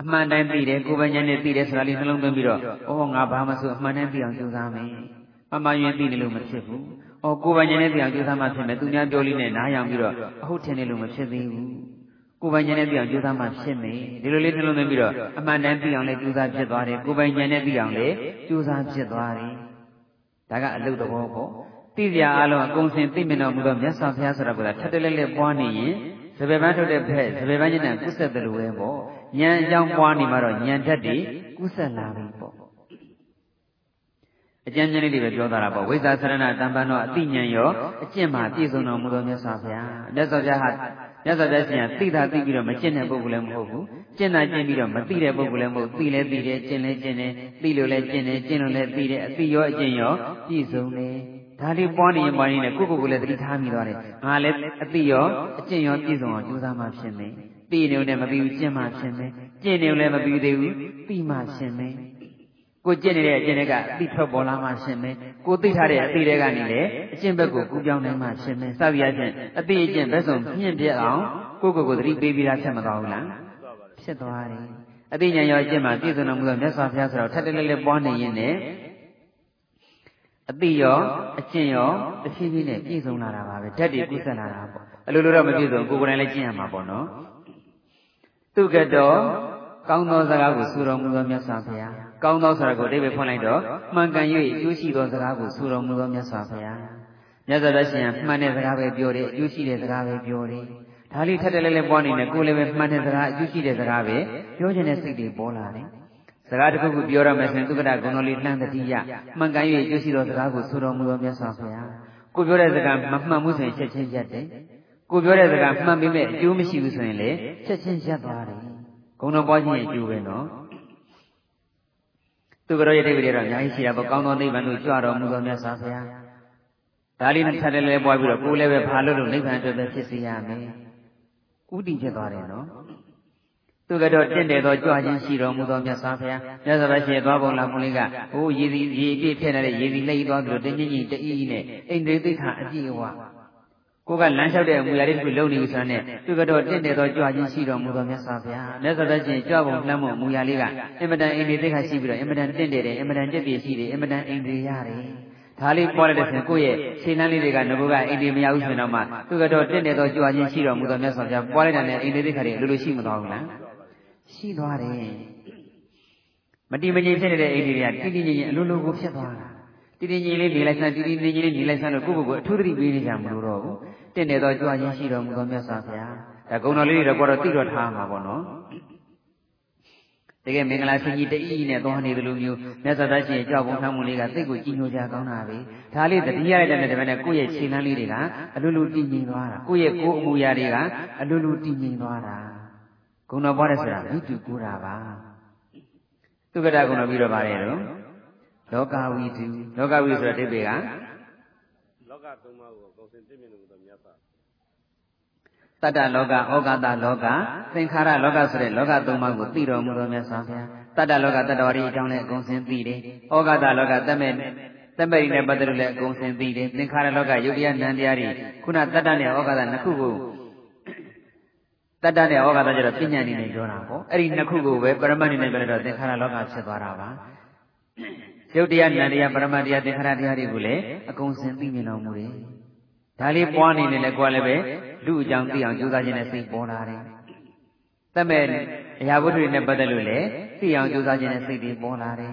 အမှန်တိုင်းသိတယ်ကိုယ်ပိုင်ဉာဏ်နဲ့သိတယ်ဆိုတာလေးနှလုံးသွင်းပြီးတော့ဩငါဘာမှဆိုအမှန်တိုင်းသိအောင်ကြိုးစားမယ်မမယွင်သိနေလို့မဖြစ်ဘူးဩကိုယ်ပိုင်ဉာဏ်နဲ့သိအောင်ကြိုးစားမှဖြစ်မယ်သူများပြောလေးနဲ့နားယောင်ပြီးတော့အဟုတ်ထင်နေလို့မဖြစ်သေးဘူးကိုယ်ပိုင်ဉာဏ်နဲ့သိအောင်ကြိုးစားမှဖြစ်မယ်ဒီလိုလေးနှလုံးသွင်းပြီးတော့အမှန်တိုင်းသိအောင်လည်းကြိုးစားဖြစ်သွားတယ်ကိုယ်ပိုင်ဉာဏ်နဲ့သိအောင်လည်းကြိုးစားဖြစ်သွားတယ်ဒါကအလုတ်တော်ပေါ့သိစရာအလုံးအကုန်စင်သိမြင်တော်မူသောမြတ်စွာဘုရားဆိုတာကထက်တလဲလဲပွားနေရင် စပယ်ပန်းထုတ်တဲ့ဖက်စပယ်ပန်းညနဲ့ကုဆက်တယ်လို့ပဲပေါ့ဉာဏ်အကြောင်းပွားနေမှာတော့ဉာဏ်ဓာတ်တွေကုဆက်လာပြီပေါ့အကျဉ်းချင်းလေးတွေပဲပြောသွားတာပေါ့ဝိဇ္ဇာဆရဏတံပန်းတော့အတိဉာဏ်ရောအကျင့်မှာပြည့်စုံတော်မူသောမြတ်စွာဘုရားမြတ်စွာဘုရားဟာမြတ်စွာဘုရားရှင်ကသိတာသိပြီးတော့မကျင့်တဲ့ပုဂ္ဂိုလ်လည်းမဟုတ်ဘူးကျင့်တာကျင့်ပြီးတော့မသိတဲ့ပုဂ္ဂိုလ်လည်းမဟုတ်သိလဲသိတယ်ကျင့်လဲကျင့်တယ်သိလို့လဲကျင့်တယ်ကျင့်လို့လဲသိတယ်အသိရောအကျင့်ရောပြည့်စုံတယ် ဒါလေးပွားနေရင်ပွားနေရင်ကိုယ့်ကိုယ်ကိုလည်းသတိထားမိသွားတယ်ငါလည်းအသိရောအကျင့်ရောပြည့်စုံအောင်ကြိုးစားမှဖြစ်မယ်သိနေုံနဲ့မပြီးဘူးကျင့်မှဖြစ်မယ်ကျင့်နေုံလည်းမပြီးသေးဘူးသိမှဖြစ်မယ်ကိုကျင့်နေတဲ့အကျင့်တွေကအသိထွက်ပေါ်လာမှဖြစ်မယ်ကိုသိထားတဲ့အသိတွေကနေလည်းအကျင့်ဘက်ကိုကူးပြောင်းနိုင်မှဖြစ်မယ်စသည်အချင်းအသိအကျင့်ဘက်ဆုံးမြင့်ပြတ်အောင်ကိုကိုယ်ကိုသတိပေးပြီးသားဖြစ်မသွားဘူးလားဖြစ်သွားတယ်အသိဉာဏ်ရောအကျင့်မှာပြည့်စုံတော်မူသောမြတ်စွာဘုရားဆိုတော့ထက်တလဲလဲပွားနေရင်လည်း အသိရောအကျင့်ရောတဖြည်းဖြည်းနဲ့ပြည့်စုံလာတာပါပဲဓာတ်တွေပြည့်စုံလာတာပေါ့အလိုလိုတော့မပြည့်စုံကိုယ်ကိုယ်တိုင်လည်းကျင့်ရမှာပေါ့နော်သူကတော်ကောင်းသောစကားကိုဆိုတော်မူသောမြတ်စွာဘုရားကောင်းသောဆိုတာကိုအဓိပ္ပာယ်ဖွင့်လိုက်တော့မှန်ကန်၍အကျိုးရှိသောစကားကိုဆိုတော်မူသောမြတ်စွာဘုရားမြတ်စွာဘုရားရှင်မှန်တဲ့စကားပဲပြောတယ်အကျိုးရှိတဲ့စကားပဲပြောတယ်ဒါလေးထက်တယ်လဲလဲပွားနေတယ်ကိုယ်လည်းပဲမှန်တဲ့စကားအကျိုးရှိတဲ့စကားပဲပြောခြင်းနဲ့စိတ်တွေပေါ်လာတယ် စကားတစ်ခုခုပြောရမယ်ဆိုရင်သုက္ကတဂုဏတော်လေးလှမ်းတတိယမှန်ကန်၍ကျိုးရှိသောစကားကိုဆိုတော်မူသောမြတ်စွာဘုရားကိုပြောတဲ့စကားမမှန်ဘူးဆိုရင်ချက်ချင်းရက်တယ်ကိုပြောတဲ့စကားမှန်ပေမဲ့အကျိုးမရှိဘူးဆိုရင်လည်းချက်ချင်းရက်သွားတယ်ဂုဏတော်ပွားခြင်းရဲ့အကျိုးပဲနော်သူကတော်ရဲ့တိတ်တွေတော့အများကြီးရှိတာပေါ့ကောင်းသောနိဗ္ဗာန်ကိုကြွတော်မူသောမြတ်စွာဘုရားဒါလေးနဲ့ထပ်တယ်လဲပွားပြီးတော့ကိုယ်လည်းပဲဘာလို့လို့နိဗ္ဗာန်အတွက်ပဲဖြစ်စေရမယ်ဥတည်ဖြစ်သွားတယ်နော် သူကတော့တင့်တယ်သောကြွခြင်းရှိတော်မူသောမြတ်စွာဘုရားမြတ်စွာဘုရားရှင်သွားပုံလာပုံလေးကဟိုရည်စီရည်ပြည့်ဖြစ်နေတဲ့ရည်စီလက်သွားသလိုတင်းချင်းကြီးတအီးနဲ့အိန္ဒြေသိက္ခာအကြည့်အဝကိုကလမ်းလျှောက်တဲ့အမူအရာလေးတစ်ခုလုံနေပြီဆိုတော့သူကတော့တင့်တယ်သောကြွခြင်းရှိတော်မူသောမြတ်စွာဘုရားမြတ်စွာဘုရားရှင်ကြွပုံလှမ်းမှုအမူအရာလေးကအင်မတန်အိန္ဒြေသိက္ခာရှိပြီးတော့အင်မတန်တင့်တယ်တယ်အင်မတန်ကြက်ပြည့်ရှိတယ်အင်မတန်အိန္ဒြေရတယ်ဒါလေးပေါ်လိုက်တဲ့ဆိုကိုယ့်ရဲ့ခြေနှမ်းလေးတွေကငဘကအိန္ဒိမရဘူးဆိုတော့မှသူကတော့တင့်တယ်သောကြွခြင်းရှိတော်မူသောမြတ်စွာဘုရားပေါ်လိုက်တဲ့အိန္ဒိသိက္ခာတွေလိုလိုရှိမသွားဘူးလား ရှိသွားတယ်မတိမငြိမ်ဖြစ်နေတဲ့အိန္ဒိတွေကတိတိငြိမ်ငြိမ်အလိုလိုကိုဖြစ်သွားတာတိတိငြိမ်လေးနေလိုက်စမ်းတိတိငြိမ်ငြိမ်လေးနေလိုက်စမ်းလို့ကိုယ့်ကိုယ်ကိုအထူးသတိပေးနေကြမလို့တော့ဘူးတင့်တယ်သောကြွခြင်းရှိတော်မူသောမြတ်စွာဘုရားဒါဂုဏတော်လေးတွေတော့ကိုတော့သိတော့ထားမှာပေါ့နော်တကယ်မင်္ဂလာရှင်ကြီးတအီးနဲ့သွားနေတယ်လို့မျိုးမြတ်စွာဘုရားရှင်ကြောက်ပုံထမ်းမှုလေးကသိကိုကြီးညိုကြကောင်းတာပဲဒါလေးတတိယရတဲ့တပည့်နဲ့ကိုယ့်ရဲ့ခြေလမ်းလေးတွေကအလိုလိုတည်ငြိမ်သွားတာကိုယ့်ရဲ့ကိုယ်အမူအရာတွေကအလိုလိုတည်ငြိမ်သွားတာ ဂုဏတော်ပွားတယ်ဆိုတာမိတုကူတာပါသုက္ကတဂုဏပြီးတော့ပါတယ်တော့လောကဝိတုလောကဝိဆိုတဲ့အိဗေကလောကသုံးပါးကိုကောင်းစင်သိမြင်လို့မြတ်စွာတတ္တလောကဩကာသလောကသင်္ခါရလောကဆိုတဲ့လောကသုံးပါးကိုသိတော်မူတော်မြတ်စွာဘုရားတတ္တလောကတတ္တဝရီအကြောင်းလည်းအကုန်စင်သိတယ်ဩကာသလောကတမဲ့တမဲ့နဲ့ပတ်သက်လို့လည်းအကုန်စင်သိတယ်သင်္ခါရလောကယုတ်တရားနံတရားတွေခုနတတ္တနဲ့ဩကာသနှစ်ခုကို တတ္တနဲ့ဩဃာတကျတော့ပညာနေနဲ့ပြောတာပေါ့အဲ့ဒီနှစ်ခုကိုပဲပရမတ်နေနဲ့ပြောတော့သင်္ခါရလောကဖြစ်သွားတာပါရုပ်တရားဉာဏ်တရားပရမတ်တရားသင်္ခါရတရားတွေကိုလည်းအကုန်စင်သိမြင်တော်မူတယ်ဒါလေးပွားနေနေလဲကိုယ်လည်းပဲလူအကြောင်းသိအောင်ကြိုးစားခြင်းနဲ့စိတ်ပေါ်လာတယ်တမဲ့အရာဝတ္ထုတွေနဲ့ပတ်သက်လို့လည်းသိအောင်ကြိုးစားခြင်းနဲ့စိတ်တွေပေါ်လာတယ်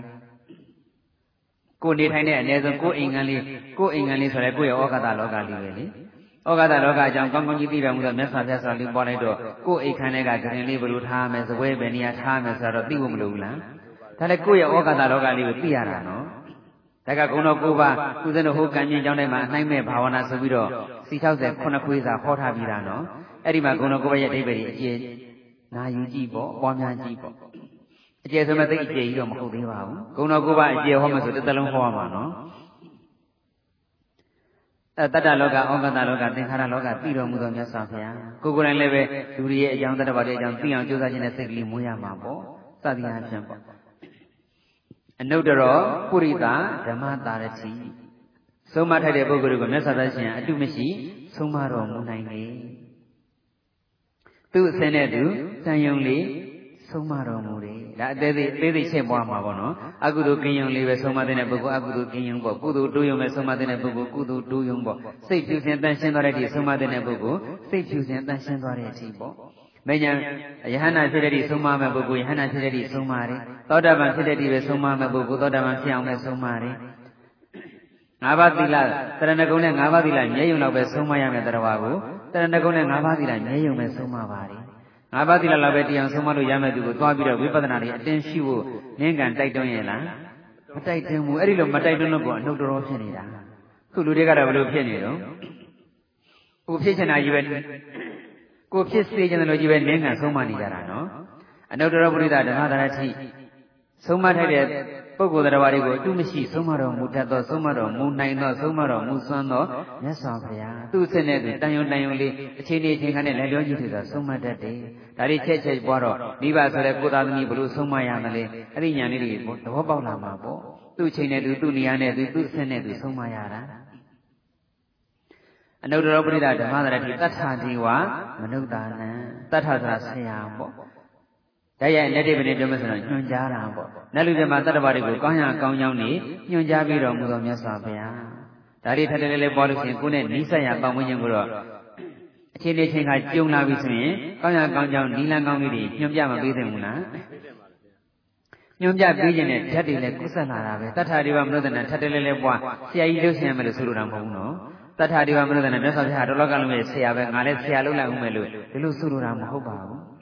ကိုနေထိုင်တဲ့အ ਨੇ ဆုံးကိုအိမ်ငန်းလေးကိုအိမ်ငန်းလေးဆိုရဲကိုရဲ့ဩဃာတလောကလေးပဲလေ ဩဃာတလောကအကြောင်းကောင်းကောင်းကြီးသိတော်မူသောမြတ်စွာဘုရားဆိုလူပေါ်လိုက်တော့ကိုယ်အိတ်ခမ်းထဲကဂရင်လေးဘယ်လိုထားမယ်ဇပွဲပဲနေရာထားမယ်ဆိုတော့သိဖို့မလိုဘူးလားဒါလည်းကိုယ့်ရဲ့ဩဃာတလောကလေးကိုသိရတာနော်ဒါကဂုဏတော်၉ပါးသူစင်းတို့ဟိုကံကျင်ကြောင်းထဲမှာအနိုင်မဲ့ဘာဝနာဆိုပြီးတော့စီ60ခုနှစ်ခွေးစာဟောထားပြီးတာနော်အဲ့ဒီမှာဂုဏတော်၉ပါးရဲ့အဓိပ္ပာယ်ကြီးအကျေနာယူကြည့်ပေါ့ပွားများကြည့်ပေါ့အကျေဆိုမဲ့သိအကျေကြီးတော့မဟုတ်သေးပါဘူးဂုဏတော်၉ပါးအကျေဟောမယ်ဆိုတစ်သလုံးဟောရမှာနော် အဲတတ္တလောကဩကတလောကသင်္ခါရလောကသိတော်မူသောမြတ်စွာဘုရားကိုကိုယ်တိုင်လည်းပဲလူတွေရဲ့အကြောင်းတတ္တဝါတွေအကြောင်းသိအောင်ကြိုးစားခြင်းနဲ့စိတ်ကလေးမွေးရမှာပေါ့စသည်အားဖြင့်ပေါ့အနုတ္တရောပုရိသဓမ္မတာရတိဆုံးမထိုက်တဲ့ပုဂ္ဂိုလ်ကိုမြတ်စွာဘုရားရှင်အတုမရှိဆုံးမတော်မူနိုင်လေသူ့အစင်းနဲ့သူတန်ယုံလေးဆုံးမတော်မူတယ် ဒါအသေးသေးအသေးသေးချက်ပွားမှာပေါ့နော်အကုသိုလ်ကင်းယုံလေးပဲဆုံးမတဲ့ပုဂ္ဂိုလ်အကုသိုလ်ကင်းယုံပေါ့ကုသိုလ်တိုးယုံပဲဆုံးမတဲ့ပုဂ္ဂိုလ်ကုသိုလ်တိုးယုံပေါ့စိတ်ဖြူစင်တန်ရှင်းသွားတဲ့အထိဆုံးမတဲ့ပုဂ္ဂိုလ်စိတ်ဖြူစင်တန်ရှင်းသွားတဲ့အထိပေါ့မညာယဟန္တာဖြစ်တဲ့ဒီဆုံးမမဲ့ပုဂ္ဂိုလ်ယဟန္တာဖြစ်တဲ့ဒီဆုံးမတယ်သောတာပန်ဖြစ်တဲ့ဒီပဲဆုံးမမဲ့ပုဂ္ဂိုလ်သောတာပန်ဖြစ်အောင်ပဲဆုံးမတယ်ငါးပါးသီလတရဏဂုံနဲ့ငါးပါးသီလမြဲယုံတော့ပဲဆုံးမရမယ်တရားကိုတရဏဂုံနဲ့ငါးပါးသီလမြဲယုံပဲဆုံးမပါတယ် ငါးပါးသီလလောက်ပဲတရားဆုံးမလို့ရမယ်သူကိုသွားပြီးတော့ဝိပဿနာတွေအတင်းရှိဖို့နင်းကန်တိုက်တွန်းရဲ့လားမတိုက်တွန်းဘူးအဲ့ဒီလိုမတိုက်တွန်းလို့ကိုအနှုတ်တော်ဖြစ်နေတာခုလူတွေကတော့ဘယ်လိုဖြစ်နေတော့ကိုဖြစ်ချင်တာကြီးပဲကိုဖြစ်စေချင်တယ်လို့ကြီးပဲနင်းကန်ဆုံးမနေကြတာနော်အနုတ္တရပုရိသဓမ္မတာရတိဆုံးမထိုက်တဲ့ ပုဂ္ဂိုလ်တရားတွေကိုအတုမရှိဆုံးမတော်မူတတ်သောဆုံးမတော်မူနိုင်သောဆုံးမတော်မူစွမ်းသောမြတ်စွာဘုရားသူ့စနဲ့သူတန်ယုံတန်ယုံလေးအချိန်ဒီအချိန်ခါနဲ့လက်လျောကြီးတွေဆိုဆုံးမတတ်တယ်ဒါတွေချက်ချက်ပွားတော့မိဘဆိုတဲ့ကိုသားသမီးဘလို့ဆုံးမရမလဲအဲ့ဒီညာလေးတွေသဘောပေါက်လာမှာပေါ့သူ့ချိန်နဲ့သူသူ့နေရာနဲ့သူသူ့စနဲ့သူဆုံးမရတာအနုတ္တရပရိသဓမ္မသရတိတထာဒီဝမနုဿာနံတထာသာဆရာပေါ့ တရားရဲ့လက်တိပတိပြောမယ်ဆိုတော့ညွှန်ကြားတာပေါ့နတ်လူတွေမှာတတ္တဝါတွေကိုကောင်းရကောင်းကြောင်းနေညွှန်ကြားပြီးတော်မူသောမြတ်စွာဘုရားဒါတွေထပ်တယ်လေးပေါ်လို့ရှိရင်ကိုယ်နဲ့နိစ္စရပတ်ဝန်းကျင်ကိုတော့အချိန်လေးချိန်ခါကြုံလာပြီဆိုရင်ကောင်းရကောင်းကြောင်းနီလန်းကောင်းလေးတွေညွှန်ပြမပေးသင့်ဘူးလားညွှန်ပြပေးခြင်းနဲ့ဓာတ်တွေလည်းကုသလာတာပဲတထာဒီဝမနုဒနာထပ်တယ်လေးလေးပွားဆရာကြီးလှုပ်ရှင်မယ်လို့ဆိုလိုတာမဟုတ်ဘူးနော်တထာဒီဝမနုဒနာမြတ်စွာဘုရားတော်လောကလုံးရဲ့ဆရာပဲငါလည်းဆရာလုပ်လိုက်ဦးမယ်လို့ဒီလိုဆိုလိုတာမဟုတ်ပါဘူး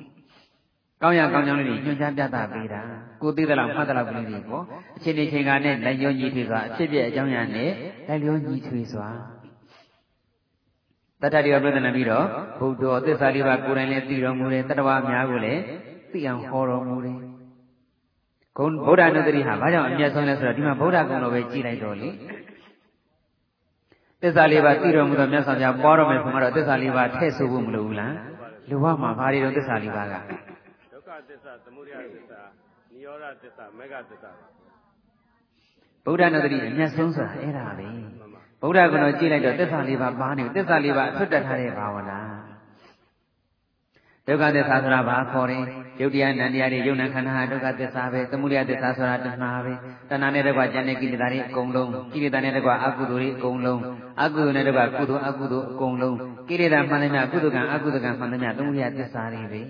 ကောင်းရကောင်းကြောင်းလေးညွှန်ကြားပြသပေးတာကိုသိသလောက်မှတ်သလောက်ကလေးတွေပေါ့အချိန်ဒီချိန်ကနဲ့လက်ရောညီထွေစွာအဖြစ်ပြအကြောင်းရနဲ့လက်ရောညီထွေစွာတတ္တတိယပြဒနာပြီးတော့ဘုဒ္ဓသစ္စာလေးပါးကိုယ်တိုင်လည်းသိတော်မူတယ်တတ္တဝါများကိုလည်းသိအောင်ဟောတော်မူတယ်ဂုဏ်ဗုဒ္ဓနုတ္တိဟာဘာကြောင့်အမျက်ဆုံးလဲဆိုတော့ဒီမှာဗုဒ္ဓဂုဏ်တော်ပဲကြည်လိုက်တော့လေသစ္စာလေးပါးသိတော်မူသောမြတ်စွာဘုရားပွားတော်မယ်ဆိုမှတော့သစ္စာလေးပါးထည့်ဆိုဖို့မလိုဘူးလားလူဝမှာဘာတွေတော့သစ္စာလေးပါးကသ စ္စာသမုဒယသစ္စာနိရောဓသစ္စာမေဃသစ္စာဗုဒ္ဓနုတ္တိအမျက်ဆုံးဆိုတာအဲ့ဒါပဲဗုဒ္ဓကတော်ကြည့်လိုက်တော့သစ္စာလေးပါးပါနေသစ္စာလေးပါးအထွတ်တက်ထားတဲ့ဘာဝနာဒုက္ခသစ္စာဆိုတာဘာခေါ်ရင်ယုတ်တရားနန္တရားတွေယုံနာခန္ဓာဟာဒုက္ခသစ္စာပဲသမုဒယသစ္စာဆိုတာတဏှာပဲတဏှာနဲ့တကွကျန်တဲ့ကိလေသာတွေအကုန်လုံးကိလေသာနဲ့တကွအကုသိုလ်တွေအကုန်လုံးအကုသိုလ်နဲ့တကွကုသိုလ်အကုသိုလ်အကုန်လုံးကိလေသာမှန်သမျှကုသိုလ်ကံအကုသိုလ်ကံမှန်သမျှသမုဒယသစ္စာတွေပဲ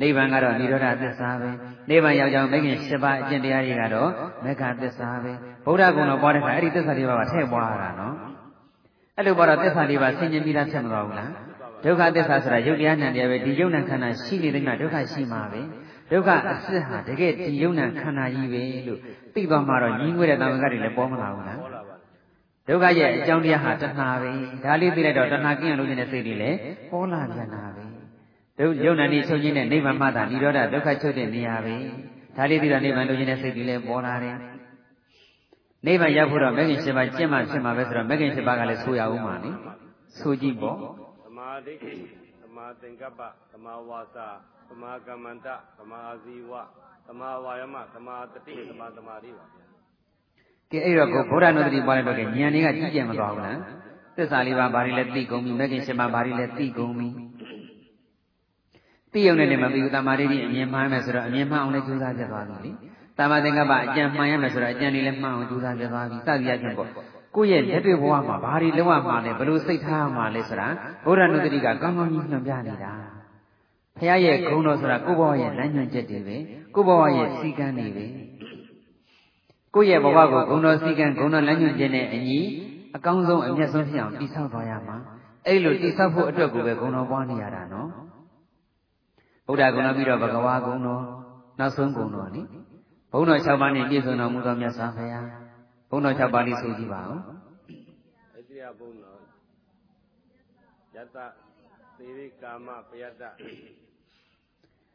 နိဗ္ဗာန်ကတော့និရောဓသစ္စာပဲနိဗ္ဗာန်ရောက်ကြောင်းမဂ္ဂင်၈ပါးအကျင့်တရားတွေကတော့မဂ္ဂသစ္စာပဲဗုဒ္ဓဂုဏ်တော်ပွားတဲ့ခါအဲ့ဒီသစ္စာတွေပါထည့်ပွားရတာနော်အဲ့လိုပွားတော့သစ္စာတွေပါဆင်ញင်ပြီးသားဖြစ်မသွားဘူးလားဒုက္ခသစ္စာဆိုတာယုတ်တရားနံတရားပဲဒီယုတ်နံခန္ဓာရှိနေတဲ့ကဒုက္ခရှိမှာပဲဒုက္ခအစစ်ဟာတကယ်ဒီယုံနာခန္ဓာကြီးပဲလို့သိသွားမှတော့ညီးငွေတဲ့တာဝန်ကတွေလည်းပေါ်မလာဘူးလားဒုက္ခရဲ့အကြောင်းတရားဟာတဏှာပဲဒါလေးသိလိုက်တော့တဏှာကင်းအောင်လုပ်နေတဲ့စိတ်တွေလည်းပေါ်လာပြန်တာပဲ ဒုယုံနာနေချုပ်ခြင်းနဲ့နိဗ္ဗာန်မှသာនិရောဓဒုက္ခချုပ်တဲ့နေရာပဲဒါလေးသိတော့နိဗ္ဗာန်လုပ်ခြင်းနဲ့စိတ်တွေလည်းပေါ်လာတယ်နိဗ္ဗာန်ရောက်ဖို့တော့မဂ္ဂင်7ပါးကျင့်မှဖြစ်မှာပဲဆိုတော့မဂ္ဂင်7ပါးကလည်းဆိုရအောင်ပါနိဆိုကြည့်ပေါ့သမာဓိသမာသင်္ကပ္ပသမာဝါစာသမာကမ္မန္တသမာအာဇီဝသမာဝါယမသမာတတိသမာသမာဓိပါဗျာကဲအဲ့တော့ကိုဗုဒ္ဓနုတ္တိပွားလိုက်တော့ကဉာဏ်တွေကကြီးကျယ်မသွားဘူးလားသစ္စာလေးပါးဘာတွေလဲသိကုန်ပြီမဂ္ဂင်7ပါးဘာတွေလဲသိကုန်ပြီ သိုံနဲ့လည်းမပြီးဘူးတမာရိတိအမြင်မှန်းမယ်ဆိုတော့အမြင်မှန်းအောင်လည်းကြိုးစားပြသွားပြီလေတမာသင်္ကပ္ပအကြံမှန်ရမယ်ဆိုတော့အကြံတွေလည်းမှန်အောင်ကြိုးစားပြသွားပြီစသည်အချင်းပေါ့ကိုယ့်ရဲ့လက်တွေ့ဘဝမှာဘာတွေလုံးဝမှာလဲဘယ်လိုစိတ်ထားမှာလဲဆိုတာဘုရားနုတ္တိကကောင်းကောင်းကြီးညွှန်ပြနေတာဖခင်ရဲ့ဂုဏ်တော်ဆိုတာကိုယ့်ဘဝရဲ့လမ်းညွှန်ချက်တွေပဲကိုယ့်ဘဝရဲ့စီကံတွေပဲကိုယ့်ရဲ့ဘဝကိုဂုဏ်တော်စီကံဂုဏ်တော်လမ်းညွှန်ချက်နဲ့အညီအကောင်းဆုံးအမျက်ဆုံးဖြစ်အောင်တည်ဆောက်သွားရမှာအဲ့လိုတည်ဆောက်ဖို့အတွက်ကိုပဲဂုဏ်တော်ပွားနေရတာနော် ဗုဒ္ဓဂုဏပြီးတော့ဘဂဝါဂုဏတော်နောက်ဆုံးဂုဏတော်နိဘုံတော်6ပါးနဲ့ပြည့်စုံတော်မူသောမြတ်စွာဘုရားဘုံတော်6ပါးလေးဆိုကြည့်ပါဦးအတိယဘုံတော်ယတသေရိကာမပယတ္တ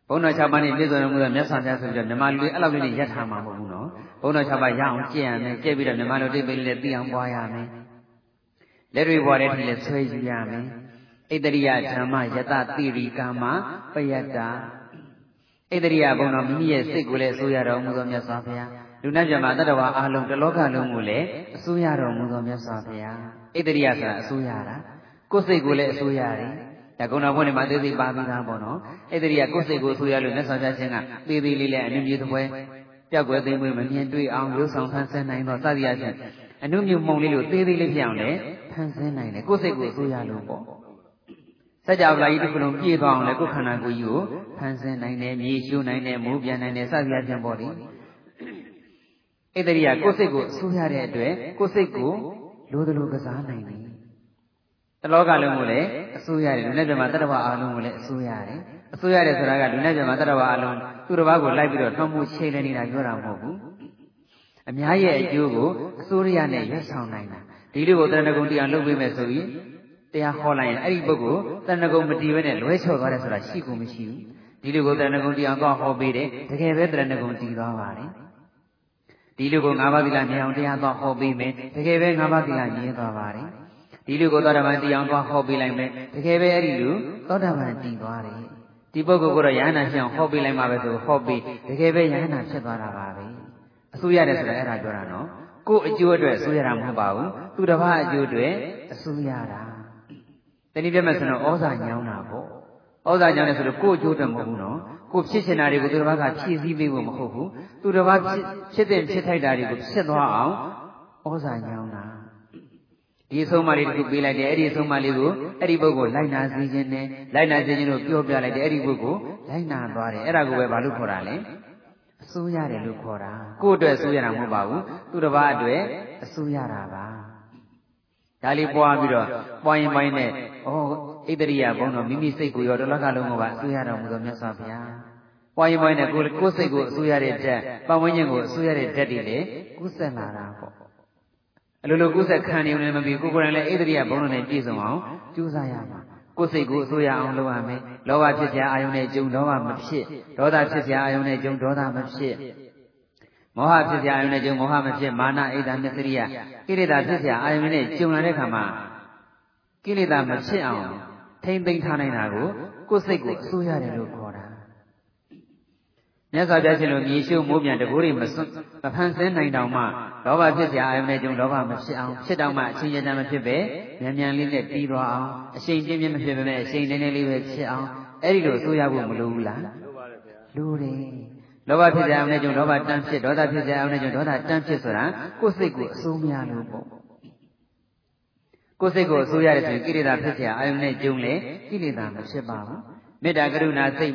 ဘုံတော်6ပါးနဲ့ပြည့်စုံတော်မူသောမြတ်စွာဘုရားဆိုပြီးတော့မြမလူအဲ့လောက်လေးရထားမှာမဟုတ်ဘူးနော်ဘုံတော်6ပါးရအောင်ကြည့်ရမယ်ကြည့်ပြီးတော့မြမလူတိတ်ပိလေးသိအောင်ပွားရမယ်လက်တွေပွားတဲ့ထိလည်းဆွဲယူရမယ် ဣတရိယဓမ္မယတတိရိကာမပယတ္တာဣတရိယဘုံတော်မိမိရဲ့စိတ်ကိုလည်းအစိုးရတော်မူသောမြတ်စွာဘုရားလူနာပြမတတ္တဝါအလုံးတလောကလုံးကိုလည်းအစိုးရတော်မူသောမြတ်စွာဘုရားဣတရိယဆိုတာအစိုးရတာကိုယ်စိတ်ကိုလည်းအစိုးရတယ်ဒါကုဏဘုန်းတွေမှာသေးသေးပါပြီးသားပေါ့နော်အဲ့ဒီကကိုယ်စိတ်ကိုဆိုရလို့မြတ်စွာဘုရားရှင်ကသေးသေးလေးလေးအနုမြူသပွဲပြောက်ွယ်သိမ့်မွေးမမြင်တွေ့အောင်ရုပ်ဆောင်ဖန်ဆင်းနိုင်တော့စသည်အချင်းအနုမြူမှုံလေးလို့သေးသေးလေးဖြစ်အောင်လည်းဖန်ဆင်းနိုင်တယ်ကိုယ်စိတ်ကိုဆိုရလို့ပေါ့ စัจ java လာကြီးတစ်ခုလုံးပြည့်သွားအောင်လည်းကိုယ်ခန္ဓာကိုယ်ကြီးကိုဖန်ဆင်းနိုင်တယ်မြေရှုနိုင်တယ်မိုးပြန်နိုင်တယ်စသည်အချင်းပေါ့လေအဲ့ဒီကကိုယ်စိတ်ကိုဆိုရတဲ့အတွက်ကိုယ်စိတ်ကိုလိုသလိုကစားနိုင်တယ်တလောကလုံးကိုလည်းအစိုးရတယ်လူနဲ့ပြမတတ္တဝအလုံးကိုလည်းအစိုးရတယ်အစိုးရတယ်ဆိုတာကလူနဲ့ပြမတတ္တဝအလုံးသူတစ်ပါးကိုလိုက်ပြီးတော့ထွန်းမှုချိန်နေနေတာပြောတာမဟုတ်ဘူးအများရဲ့အကျိုးကိုအစိုးရနဲ့ရွတ်ဆောင်နိုင်တာဒီလိုကိုတဏ္ဍကုံတရားလုပ်ပေးမယ်ဆိုပြီး တရားဟောလိုက်ရင်အဲ့ဒီပုဂ္ဂိုလ်တဏ္ဍကုံမတည်ဘဲနဲ့လွဲချော်သွားတယ်ဆိုတာရှိကိုမရှိဘူးဒီလိုကိုတဏ္ဍကုံတရားကောဟောပေးတယ်တကယ်ပဲတဏ္ဍကုံတည်သွားပါတယ်ဒီလိုကို၅ပါးသီလမြင်အောင်တရားသွားဟောပေးမယ်တကယ်ပဲ၅ပါးသီလမြင်သွားပါတယ်ဒီလူကိုသောတာပန်တည်အောင်သွားဟောပေးလိုက်မယ်တကယ်ပဲအဲ့ဒီလူသောတာပန်တည်သွားတယ်ဒီပုဂ္ဂိုလ်ကတော့ယဟနာဖြစ်အောင်ဟောပေးလိုက်မှပဲဆိုဟောပေးတကယ်ပဲယဟနာဖြစ်သွားတာပါပဲအစိုးရတယ်ဆိုတာအဲ့ဒါပြောတာနော်ကိုယ်အကျိုးအတွက်အစိုးရတာမဟုတ်ပါဘူးသူတစ်ပါးအကျိုးအတွက်အစိုးရတာ တနည်းပြမယ်ဆိုတော့ဩဇာညောင်းတာပေါ့ဩဇာညောင်းတယ်ဆိုတော့ကိုယ်အကျိုးအတွက်မဟုတ်ဘူးနော်ကိုဖြစ်ချင်တာတွေကိုသူတစ်ပါးကဖြည့်ဆည်းပေးဖို့မဟုတ်ဘူးသူတစ်ပါးဖြစ်တဲ့ဖြစ်ထိုက်တာတွေကိုဖြစ်သွားအောင်ဩဇာညောင်းတာဒီအဆုံးမလေးတစ်ခုပေးလိုက်တယ်အဲ့ဒီအဆုံးမလေးကိုအဲ့ဒီပုဂ္ဂိုလ်လိုက်နာစေခြင်းနဲ့လိုက်နာစေခြင်းတို့ပြောပြလိုက်တယ်အဲ့ဒီပုဂ္ဂိုလ်လိုက်နာသွားတယ်အဲ့ဒါကိုပဲဘာလို့ခေါ်တာလဲအစိုးရတယ်လို့ခေါ်တာကိုယ့်အတွက်အစိုးရတာမဟုတ်ပါဘူးသူတစ်ပါးအတွက်အစိုးရတာပါ ဒါလေးပွားပြီးတော့ပွားရင်ပိုင်းနဲ့ဩဣတရိယဘုန်းတော်မိမိစိတ်ကိုရောတလကလုံးကပါအစိုးရတော်မူသောမြတ်စွာဘုရားပွားရင်ပိုင်းနဲ့ကိုယ်ကိုယ်စိတ်ကိုအစိုးရတဲ့တက်ပတ်ဝန်းကျင်ကိုအစိုးရတဲ့တက်တွေလေကုသလာတာပေါ့အလိုလိုကုသခံနေုံနဲ့မပြီးကိုကိုယ်တိုင်လည်းဣတရိယဘုန်းတော်နဲ့ပြည့်စုံအောင်ကြိုးစားရမှာကိုယ်စိတ်ကိုအစိုးရအောင်လုပ်ရမယ်လောဘဖြစ်စရာအာယုန်နဲ့ကြုံလောဘမဖြစ်ဒေါသဖြစ်စရာအာယုန်နဲ့ကြုံဒေါသမဖြစ် မောဟဖြစ်စရာအာယုန်နဲ့ကြုံမောဟမဖြစ်မာနဣဒ္ဓမစ္စရိယကိလေသာဖြစ်စရာအာယုန်နဲ့ကြုံလာတဲ့ခါမှာကိလေသာမဖြစ်အောင်ထိမ့်သိမ်းထားနိုင်တာကိုကိုယ်စိတ်ကိုအစိုးရတယ်လို့ခေါ်တာမြတ်စွာဘုရားရှင်လိုမြေရှုမိုးပြန်တကိုးတွေမစွန့်မဖန်ဆင်းနိုင်တောင်မှလောဘဖြစ်စရာအာယုန်နဲ့ကြုံလောဘမဖြစ်အောင်ဖြစ်တော့မှအချင်းချင်းမဖြစ်ပဲမြန်မြန်လေးနဲ့ပြီးသွားအောင်အရှိန်ပြင်းပြင်းမဖြစ်ပဲအရှိန်နည်းနည်းလေးပဲဖြစ်အောင်အဲ့ဒီလိုအစိုးရဖို့မလိုဘူးလားလိုပါတယ်ဗျာ လိုတယ်လောဘဖြစ်စရာအာယုန်နဲ့ကြုံလောဘတန်းဖြစ်ဒေါသဖြစ်စရာအာယုန်နဲ့ကြုံဒေါသတန်းဖြစ်ဆိုတာကိုယ်စိတ်ကိုအစိုးမရလို့ပေါ့ကိုယ်စိတ်ကိုအစိုးရတယ်ဆိုရင်ကိလေသာဖြစ်เสียအာယုန်နဲ့ကြုံလေကိလေသာမဖြစ်ပါဘူးမေတ္တာကရုဏာစိတ်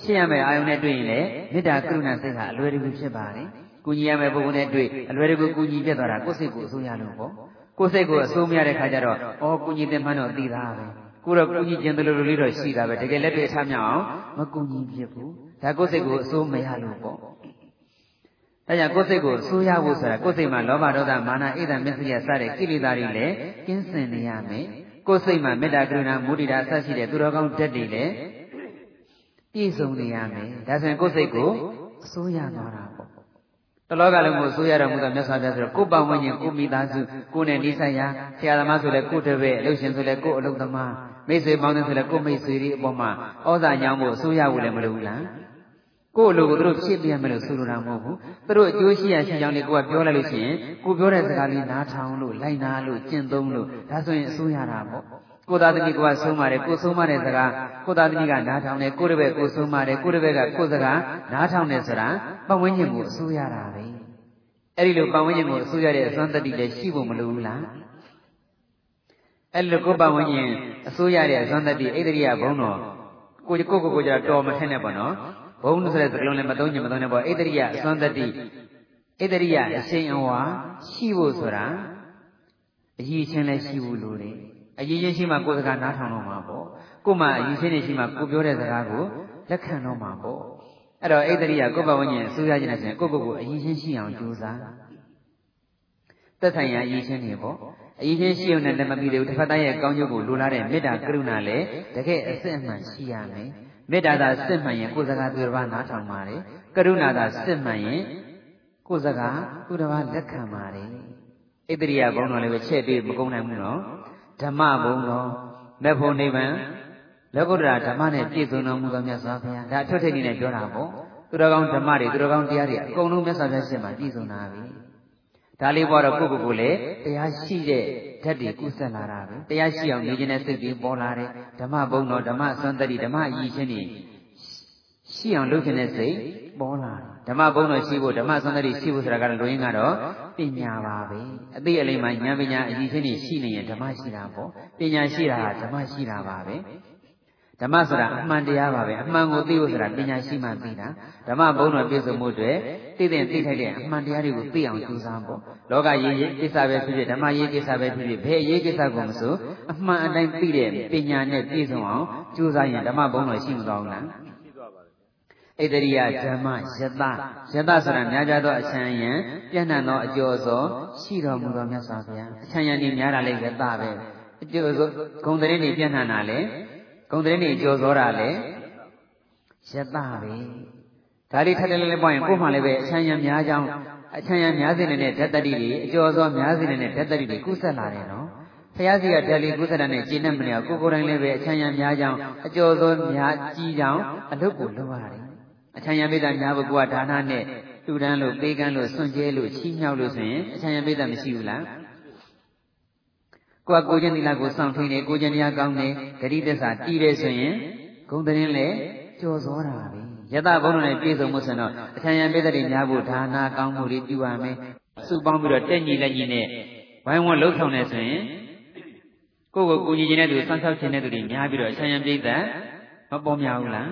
ဖြစ်ရမယ်အာယုန်နဲ့တွေ့ရင်လည်းမေတ္တာကရုဏာစိတ်ကအလွယ်တကူဖြစ်ပါတယ်ကုညီရမယ်ပုဂ္ဂိုလ်နဲ့တွေ့အလွယ်တကူကုညီပြတ်သွားတာကိုယ်စိတ်ကိုအစိုးရလို့ပေါ့ကိုယ်စိတ်ကိုအစိုးမရတဲ့ခါကျတော့အော်ကုညီတဲ့မှန်းတော့သိတာပဲကိုတော့ကုညီခြင်းတလို့လိုလေးတော့ရှိတာပဲတကယ်လက်တွေ့အထားမြောက်အောင်မကုညီဖြစ်ဘူး ဒါကိုယ်စိတ်ကိုအစိုးမရလို့ပေါ့ဒါကြောင့်ကိုယ်စိတ်ကိုဆိုးရဖို့ဆိုတာကိုယ်စိတ်မှာလောဘဒေါသမာနဣဒံမစ္စရိယစတဲ့ကိလေသာတွေလည်းကင်းစင်နေရမယ်ကိုယ်စိတ်မှာမေတ္တာကရုဏာမုဒိတာအစရှိတဲ့သူတော်ကောင်းဓာတ်တွေလည်းပြည့်စုံနေရမယ်ဒါဆိုရင်ကိုယ်စိတ်ကိုအစိုးရသွားတာပေါ့တလောကလုံးကိုအစိုးရတော်မူသောမြတ်စွာဘုရားဆိုတော့ကိုယ်ပတ်ဝန်းကျင်ကိုမိသားစုကိုယ်နဲ့နိစ္စရာဆရာသမားဆိုလည်းကိုယ်တပည့်အလုပ်ရှင်ဆိုလည်းကိုယ်အလုပ်သမားမိတ်ဆွေပေါင်းတဲ့ဆိုလည်းကိုယ်မိတ်ဆွေတွေအပေါ်မှာဩဇာညောင်းဖို့အစိုးရဖို့လည်းမလိုဘူးလား ကိုယ့်လိုကိုသူတို့ဖြစ်ပြန်မယ်လို့ဆိုလိုတာမဟုတ်ဘူးသူတို့အကျိုးရှိရရှိကြောင်းလေးကိုကပြောလိုက်လို့ရှိရင်ကိုပြောတဲ့စကားလေးနားထောင်လို့လိုက်နာလို့ကျင့်သုံးလို့ဒါဆိုရင်အစိုးရတာပေါ့ကိုသားသမီးကဆုံးပါတယ်ကိုဆုံးမတဲ့စကားကိုသားသမီးကနားထောင်တယ်ကိုတပည့်ကိုဆုံးမတယ်ကိုတပည့်ကကိုစကားနားထောင်တယ်ဆိုတာပတ်ဝန်းကျင်ကိုအစိုးရတာပဲအဲ့ဒီလိုပတ်ဝန်းကျင်ကိုအစိုးရတဲ့အစွမ်းတတိလည်းရှိဖို့မလိုဘူးလားအဲ့လိုကိုပတ်ဝန်းကျင်အစိုးရတဲ့အစွမ်းတတိဣတရိယဘုံတော်ကိုကိုကိုကိုကြတော်မထက်နဲ့ပေါ့နော် ဘုံဆိုတဲ့စကားလုံးလည်းမသုံးချင်မသုံးနဲ့ပေါ့ဣတရိယအစွမ်းတတိဣတရိယအရှင်အဝါရှိဖို့ဆိုတာအကြီးချင်းလည်းရှိဖို့လိုတယ်အရေးချင်းရှိမှကိုယ်စကားနားထောင်တော့မှာပေါ့ကို့မှာအရေးချင်းနေရှိမှကိုပြောတဲ့စကားကိုလက်ခံတော့မှာပေါ့အဲ့တော့ဣတရိယကိုယ့်ဘဝဉ္ဇဉ်အစိုးရခြင်းနဲ့ဆိုရင်ကိုယ့်ကိုယ်ကိုအရေးချင်းရှိအောင်ကြိုးစားသက်ဆိုင်ရာအရေးချင်းတွေပေါ့အရေးချင်းရှိုံနဲ့လည်းမပြီးသေးဘူးတစ်ဖက်သားရဲ့ကောင်းကျိုးကိုလိုလားတဲ့မေတ္တာကရုဏာလည်းတကယ်အစစ်အမှန်ရှိရမယ် မေတ္တာသာစစ်မှန်ရင်ကိုယ်စကားသူတစ်ပါးနားထောင်ပါတယ်ကရုဏာသာစစ်မှန်ရင်ကိုယ်စကားသူတစ်ပါးလက်ခံပါတယ်ဣတရိယဘုံတော်လည်းပဲချဲ့ပြီးမကုန်နိုင်ဘူးနော်ဓမ္မဘုံတော်မေဖို့နိဗ္ဗာန်လောကုတ္တရာဓမ္မနဲ့ပြည့်စုံတော်မူသောမြတ်စွာဘုရားဒါအထွတ်ထိပ်နဲ့ပြောတာပေါ့သူတော်ကောင်းဓမ္မတွေသူတော်ကောင်းတရားတွေအကုန်လုံးမြတ်စွာဘုရားရှင်မှာပြည့်စုံတာပြီဒါလေးပေါ်တော့ကိုယ့်ကိုယ်ကိုလည်းတရားရှိတဲ့ ဓာတ်တွေကုဆက်လာတာပဲတရားရှိအောင်နေခြင်းနဲ့စိတ်တွေပေါ်လာတယ်ဓမ္မဘုံတော်ဓမ္မစွမ်းတတိဓမ္မအည်ချင်းတွေရှိအောင်လုပ်ခြင်းနဲ့စိတ်ပေါ်လာတယ်ဓမ္မဘုံတော်ရှိဖို့ဓမ္မစွမ်းတတိရှိဖို့ဆိုတာကတော့လူရင်းကတော့ပညာပါပဲအသိအလိမ္မာဉာဏ်ပညာအည်ချင်းတွေရှိနေရင်ဓမ္မရှိတာပေါ့ပညာရှိတာကဓမ္မရှိတာပါပဲ ဓမ္မဆိုတာအမှန်တရားပါပဲအမှန်ကိုသိဖို့ဆိုတာပညာရှိမှသိတာဓမ္မဘုံတော်ပြည့်စုံမှုတွေသိတဲ့သိထိုက်တဲ့အမှန်တရားတွေကိုသိအောင်ကြိုးစားဖို့လောကရေးရေးကိစ္စပဲဖြစ်ဖြစ်ဓမ္မရေးကိစ္စပဲဖြစ်ဖြစ်ဘယ်ရေးကိစ္စကိုမဆိုအမှန်အတိုင်းသိတဲ့ပညာနဲ့ပြည့်စုံအောင်ကြိုးစားရင်ဓမ္မဘုံတော်ရှိမသွားဘူးလားရှိသွားပါတယ်ဣတရိယဓမ္မယတယတဆိုတာများကြသောအချမ်းယံပြန့်နှံ့သောအကျော်စောရှိတော်မူသောမြတ်စွာဘုရားအချမ်းယံนี่များတာလေယတပဲအကျော်စောဂုံတရင်นี่ပြန့်နှံ့တာလေ ဂုံတရင်นี่အကျော်စောတာလေယတပဲဒါလေးထပ်တယ်လည်းပေါ့ရင်ကို့မှလည်းပဲအချမ်းယံများကြောင်းအချမ်းယံများစေနေတဲ့ဓာတ်တတိတွေအကျော်စောများစေနေတဲ့ဓာတ်တတိတွေကုဆက်လာတယ်နော်ဖျားစီကဓာတ်လေးကုသတာနဲ့ကျင့်နေမနေကိုကိုယ်တိုင်လည်းပဲအချမ်းရံများကြောင်းအကျော်စောများကြီးကြောင်းအလုပ်ကိုလုပ်ရတယ်အချမ်းရံပိဋကများဖို့ကဒါနနဲ့တူတန်းလို့ပေးကမ်းလို့စွန့်ကြဲလို့ချီးမြှောက်လို့ဆိုရင်အချမ်းရံပိဋကမရှိဘူးလား ကိုကကိုကျင်သီလကိုစောင့်ထိန်နေကိုကျင်တရားကောင်းနေဂရိသစ္စာတည်တယ်ဆိုရင်ဂုံတရင်လည်းကြော်စောတာပဲယတဘုံနဲ့ပြည့်စုံမှုဆိုတော့အချမ်းရံပိဋကတွေများဖို့ဒါနကောင်းမှုတွေပြုရမယ်စုပေါင်းပြီးတော့တက်ညီလက်ညီနဲ့ဝိုင်းဝန်းလှုပ်ဆောင်နေဆိုရင်ကိုယ့်ကိုကိုကြီးခြင်းတဲ့သူစမ်းဆောက်ခြင်းတဲ့သူတွေများပြီးတော့အချမ်းရံပိဋကမပေါ်များဘူးလား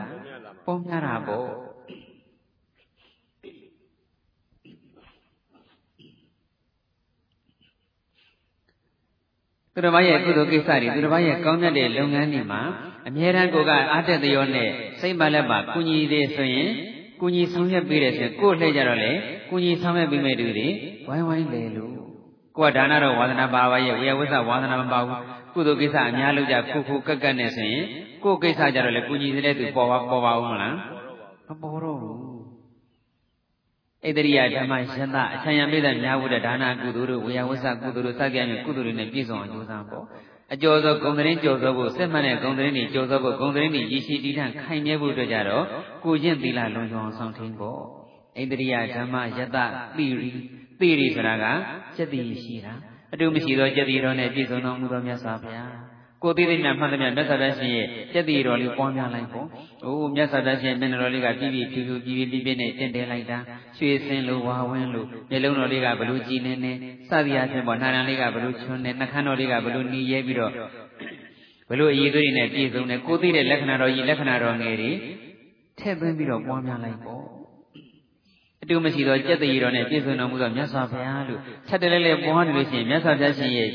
ပေါ်များတာပေါ့ သူတော်ဘာရဲ့ကုသိုလ်ကိစ္စတွေသူတော်ဘာရဲ့ကောင်းမြတ်တဲ့လုပ်ငန်းတွေမှာအမြဲတမ်းကိုကအားတက်သရောနဲ့စိတ်ပါလက်ပါကုညီသေးဆိုရင်ကုညီဆောင်ရွက်ပေးတယ်ဆိုရင်ကိုယ်လှည့်ကြတော့လေကုညီဆောင်ရွက်ပေးမဲ့သူတွေဝိုင်းဝိုင်းလေလို့ကိုကဒါနတော့ဝါသနာပါပါရဲ့ဝေယဝိသဝါသနာမပါဘူးကုသိုလ်ကိစ္စအများလုပ်ကြခုခုကက်ကက်နဲ့ဆိုရင်ကိုယ်ကိစ္စကြတော့လေကုညီတဲ့သူပေါ်ပါပေါ်ပါဦးမလားမပေါ်တော့ဘူး ဣတရိယဓမ္မယတအချမ်းယံပိဒများဝတ္တဒါနကုသိုလ်တို့ဝေယဝဆကုသိုလ်တို့စသဖြင့်ကုသိုလ်တွေနဲ့ပြည့်စုံအောင်ကြိုးစားဖို့အကျော်သောဂုံတရင်ကျော်သောဖို့စစ်မှန်တဲ့ဂုံတရင်တွေကျော်သောဖို့ဂုံတရင်တွေရည်ရှိတည်ထန့်ခိုင်မြဲဖို့အတွက်ကြတော့ကိုကျင့်သီလလုံခြုံအောင်ဆောင်ထင်းဖို့ဣတရိယဓမ္မယတပိရိပိရိဆိုတာကစက်တည်ရှိတာအတူမရှိသောစက်တည်တော်နဲ့ပြည့်စုံတော်မူသောမြတ်စွာဘုရား ကိုသိသိနဲ့မှန်သမျှမြတ်စွာဘုရားရှင်ရဲ့စက်တည်တော်လေးပွားများလိုက်ပေါ့။အိုးမြတ်စွာဘုရားရှင်မျက်နှာတော်လေးကပြည့်ပြည့်ဖြူဖြူပြည့်ပြည့်ပြည့်ပြည့်နဲ့တင့်တယ်လိုက်တာရွှေစင်လိုဝါဝင်းလိုမျက်လုံးတော်လေးကဘလို့ကြည်နေနေစသည်အချင်းပေါ့နာရန်လေးကဘလို့ချွန်းနေနှခမ်းတော်လေးကဘလို့หนีရဲပြီးတော့ဘလို့အည်သွေးတွေနဲ့ပြည့်စုံတယ်ကိုသိတဲ့လက္ခဏာတော်ကြီးလက္ခဏာတော်ငယ်တွေထည့်သွင်းပြီးတော့ပွားများလိုက်ပေါ့အတူမရှိသောစက်တည်တော်နဲ့ပြည့်စုံတော်မူသောမြတ်စွာဘုရားလို့ချက်တလဲလဲပွားနေလို့ရှိရင်မြတ်စွာဘုရားရှင်ရဲ့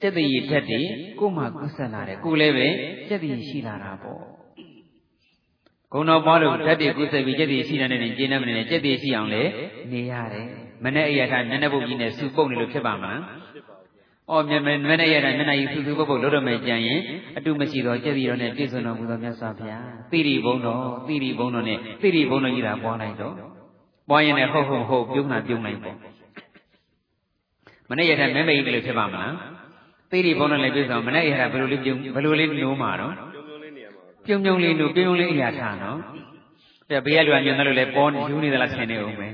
စက်တည်ဓာတ်တွေကိုမှကုဆက်လာတယ်ကိုလည်းပဲစက်တည်ရှိလာတာပေါ့ဂုံတော်ပွားလို့ဓာတ်တွေကုဆက်ပြီးစက်တည်ရှိတဲ့နေကျင်းနေမနေနဲ့စက်တည်ရှိအောင်လေနေရတယ်မနဲ့အရာထားမျက်နှာပုတ်ကြီးနဲ့စူပုတ်နေလို့ဖြစ်ပါမလားအော်မျက်မျက်နဲ့ရတာမျက်နှာကြီးစူစူပုတ်ပုတ်လို့တော့မယ်ကြံရင်အတုမရှိတော့ကြက်ပြီးတော့နဲ့ပြည့်စုံတော်မူသောမြတ်စွာဘုရားသီရိဘုံတော်သီရိဘုံတော်နဲ့သီရိဘုံတော်ကြီးတာပွားလိုက်တော့ပွားရင်လည်းဟုတ်ဟုတ်ဟုတ်ပြုံးတာပြုံးလိုက်ပေါ့မနဲ့ရတဲ့မဲမဲကြီးလို့ဖြစ်ပါမလား သိရိဘုံနဲ့လည်းပြည့်စုံမနဲ့ရတာဘယ်လိုလေးပြုံဘယ်လိုလေးနိုးမှာတော့ပြုံပြုံလေးနိုးပြုံပြုံလေးအရာထားနော်တဲ့ဘေးကလူကညွန်တယ်လို့လည်းပေါ်ယူနေသလားဆင်နေအောင်ပဲ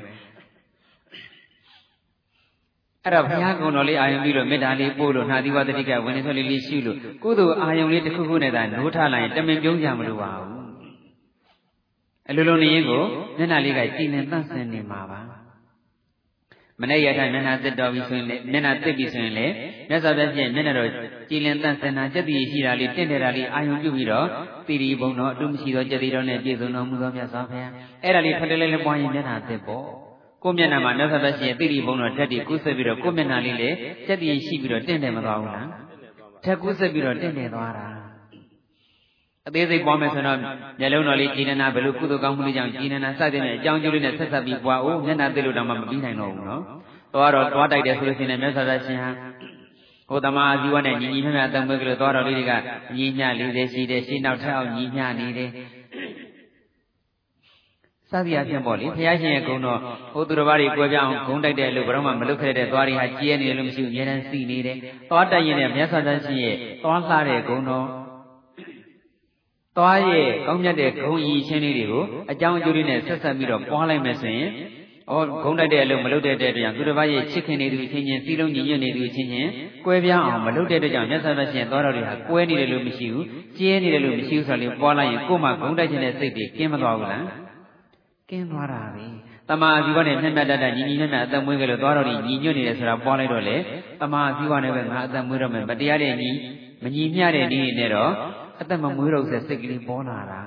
အဲ့တော့ဘုရားကုံတော်လေးအာယုံပြီးလို့မေတ္တာလေးပို့လို့နှာသီဝတတိကဝင်နေဆိုလေးလေးရှိလို့ကုသိုလ်အာယုံလေးတစ်ခုခုနဲ့သာနိုးထလိုက်ရင်တမင်ပြုံးကြမလို့ပါဘူးအလိုလိုနေရင်ကိုမျက်နှာလေးကကြည်လင်သန့်စင်နေမှာပါ မနေ့ရထမျက်နှာသက်တော်ပြီဆိုရင်လည်းမျက်နှာသက်ပြီဆိုရင်လည်းမြတ်စွာဘုရားရှင်မျက်နှာတော်ကြည်လင်သန့်စင်တာစက်တည်ရှိတာလေးတင့်တယ်တာလေးအာယုံပြုပြီးတော့တိရိဘုံတော်အတုမရှိသောစက်တည်တော်နဲ့ပြည့်စုံတော်မူသောမြတ်စွာဘုရားအဲ့ဒါလေးထွက်တယ်လဲလဲပွားရင်မျက်နှာသက်ပေါ့ကိုမျက်နှာမှာမြတ်စွာဘုရားရှင်တိရိဘုံတော်ဓာတ်တွေကုသပြီးတော့ကိုမျက်နှာလေးလေစက်တည်ရှိပြီးတော့တင့်တယ်မသွားဘူးလားဓာတ်ကုသပြီးတော့တင့်တယ်သွားတာ အသေးစိတ်ပွားမယ်ဆိုတော့မျက်လုံးတော်လေးကြည်နနာဘယ်လိုကုသိုလ်ကောင်းမှုလေးကြောင့်ကြည်နနာစတဲ့အကြောင်းကျိုးလေးနဲ့ဆက်ဆက်ပြီးပွားအိုးမျက်နှာသိလို့တောင်မှမပြီးနိုင်တော့ဘူးနော်သွားတော့သွားတိုက်တယ်ဆိုလို့ရှိရင်မြတ်စွာဘုရားရှင်ဟာဟိုတမအာဇီဝနဲ့ညီညီမျှမျှတံပွေးကလေးသွားတော်လေးတွေကညီမျှ40ရှိတယ်ရှင်းနောက်ထပ်အောင်ညီမျှနေတယ်စသည်အဖြစ်ပေါ့လေဘုရားရှင်ရဲ့ဂုဏ်တော်ဟိုသူတော်ဘာတွေကြွယ်ပြအောင်ဂုဏ်တိုက်တယ်လို့ဘယ်တော့မှမလုပ်ခဲ့တဲ့သွားတွေဟာကြီးရနေတယ်လို့မရှိဘူးအများတန်းစီနေတယ်သွားတိုက်ရင်လည်းမြတ်စွာဘုရားရှင်ရဲ့သွားလှတဲ့ဂုဏ်တော် သွားရဲ့ကောင်းမြတ်တဲ့ဂုံဤချင်းလေးတွေကိုအကြောင်းအကျိုးလေးနဲ့ဆက်ဆက်ပြီးတော့ပွားလိုက်မယ်ဆိုရင်ဩဩဂုံတိုက်တဲ့အလုပ်မလုပ်တဲ့တဲ့အတွက်သူတစ်ပါးရဲ့ချစ်ခင်နေသူချင်းချင်းစီလုံးညီညွတ်နေသူချင်းချင်းကွဲပြားအောင်မလုပ်တဲ့အတွက်ကြောင့်မြတ်စွာဘုရားရှင်သောတော်တွေဟာကွဲနေတယ်လို့မရှိဘူးကျဲနေတယ်လို့မရှိဘူးဆိုတော့လေပေါ်လာရင်ကိုယ်မှဂုံတိုက်ခြင်းတဲ့စိတ်တွေကင်းမသွားဘူးလားကင်းသွားတာပဲတမာအစီဝနဲ့မျက်မျက်တတ်တညီညီမျက်မျက်အသက်မွေးကြလို့သွားတော်တွေညီညွတ်နေတယ်ဆိုတာပေါ်လိုက်တော့လေတမာအစီဝနဲ့ပဲငါအသက်မွေးတော့မယ်မတရားတဲ့ညီမညီမျှတဲ့ညီနဲ့တော့ အသက်မမွေးတော့ဆိုစိတ်ကလေးပေါ်လာတာ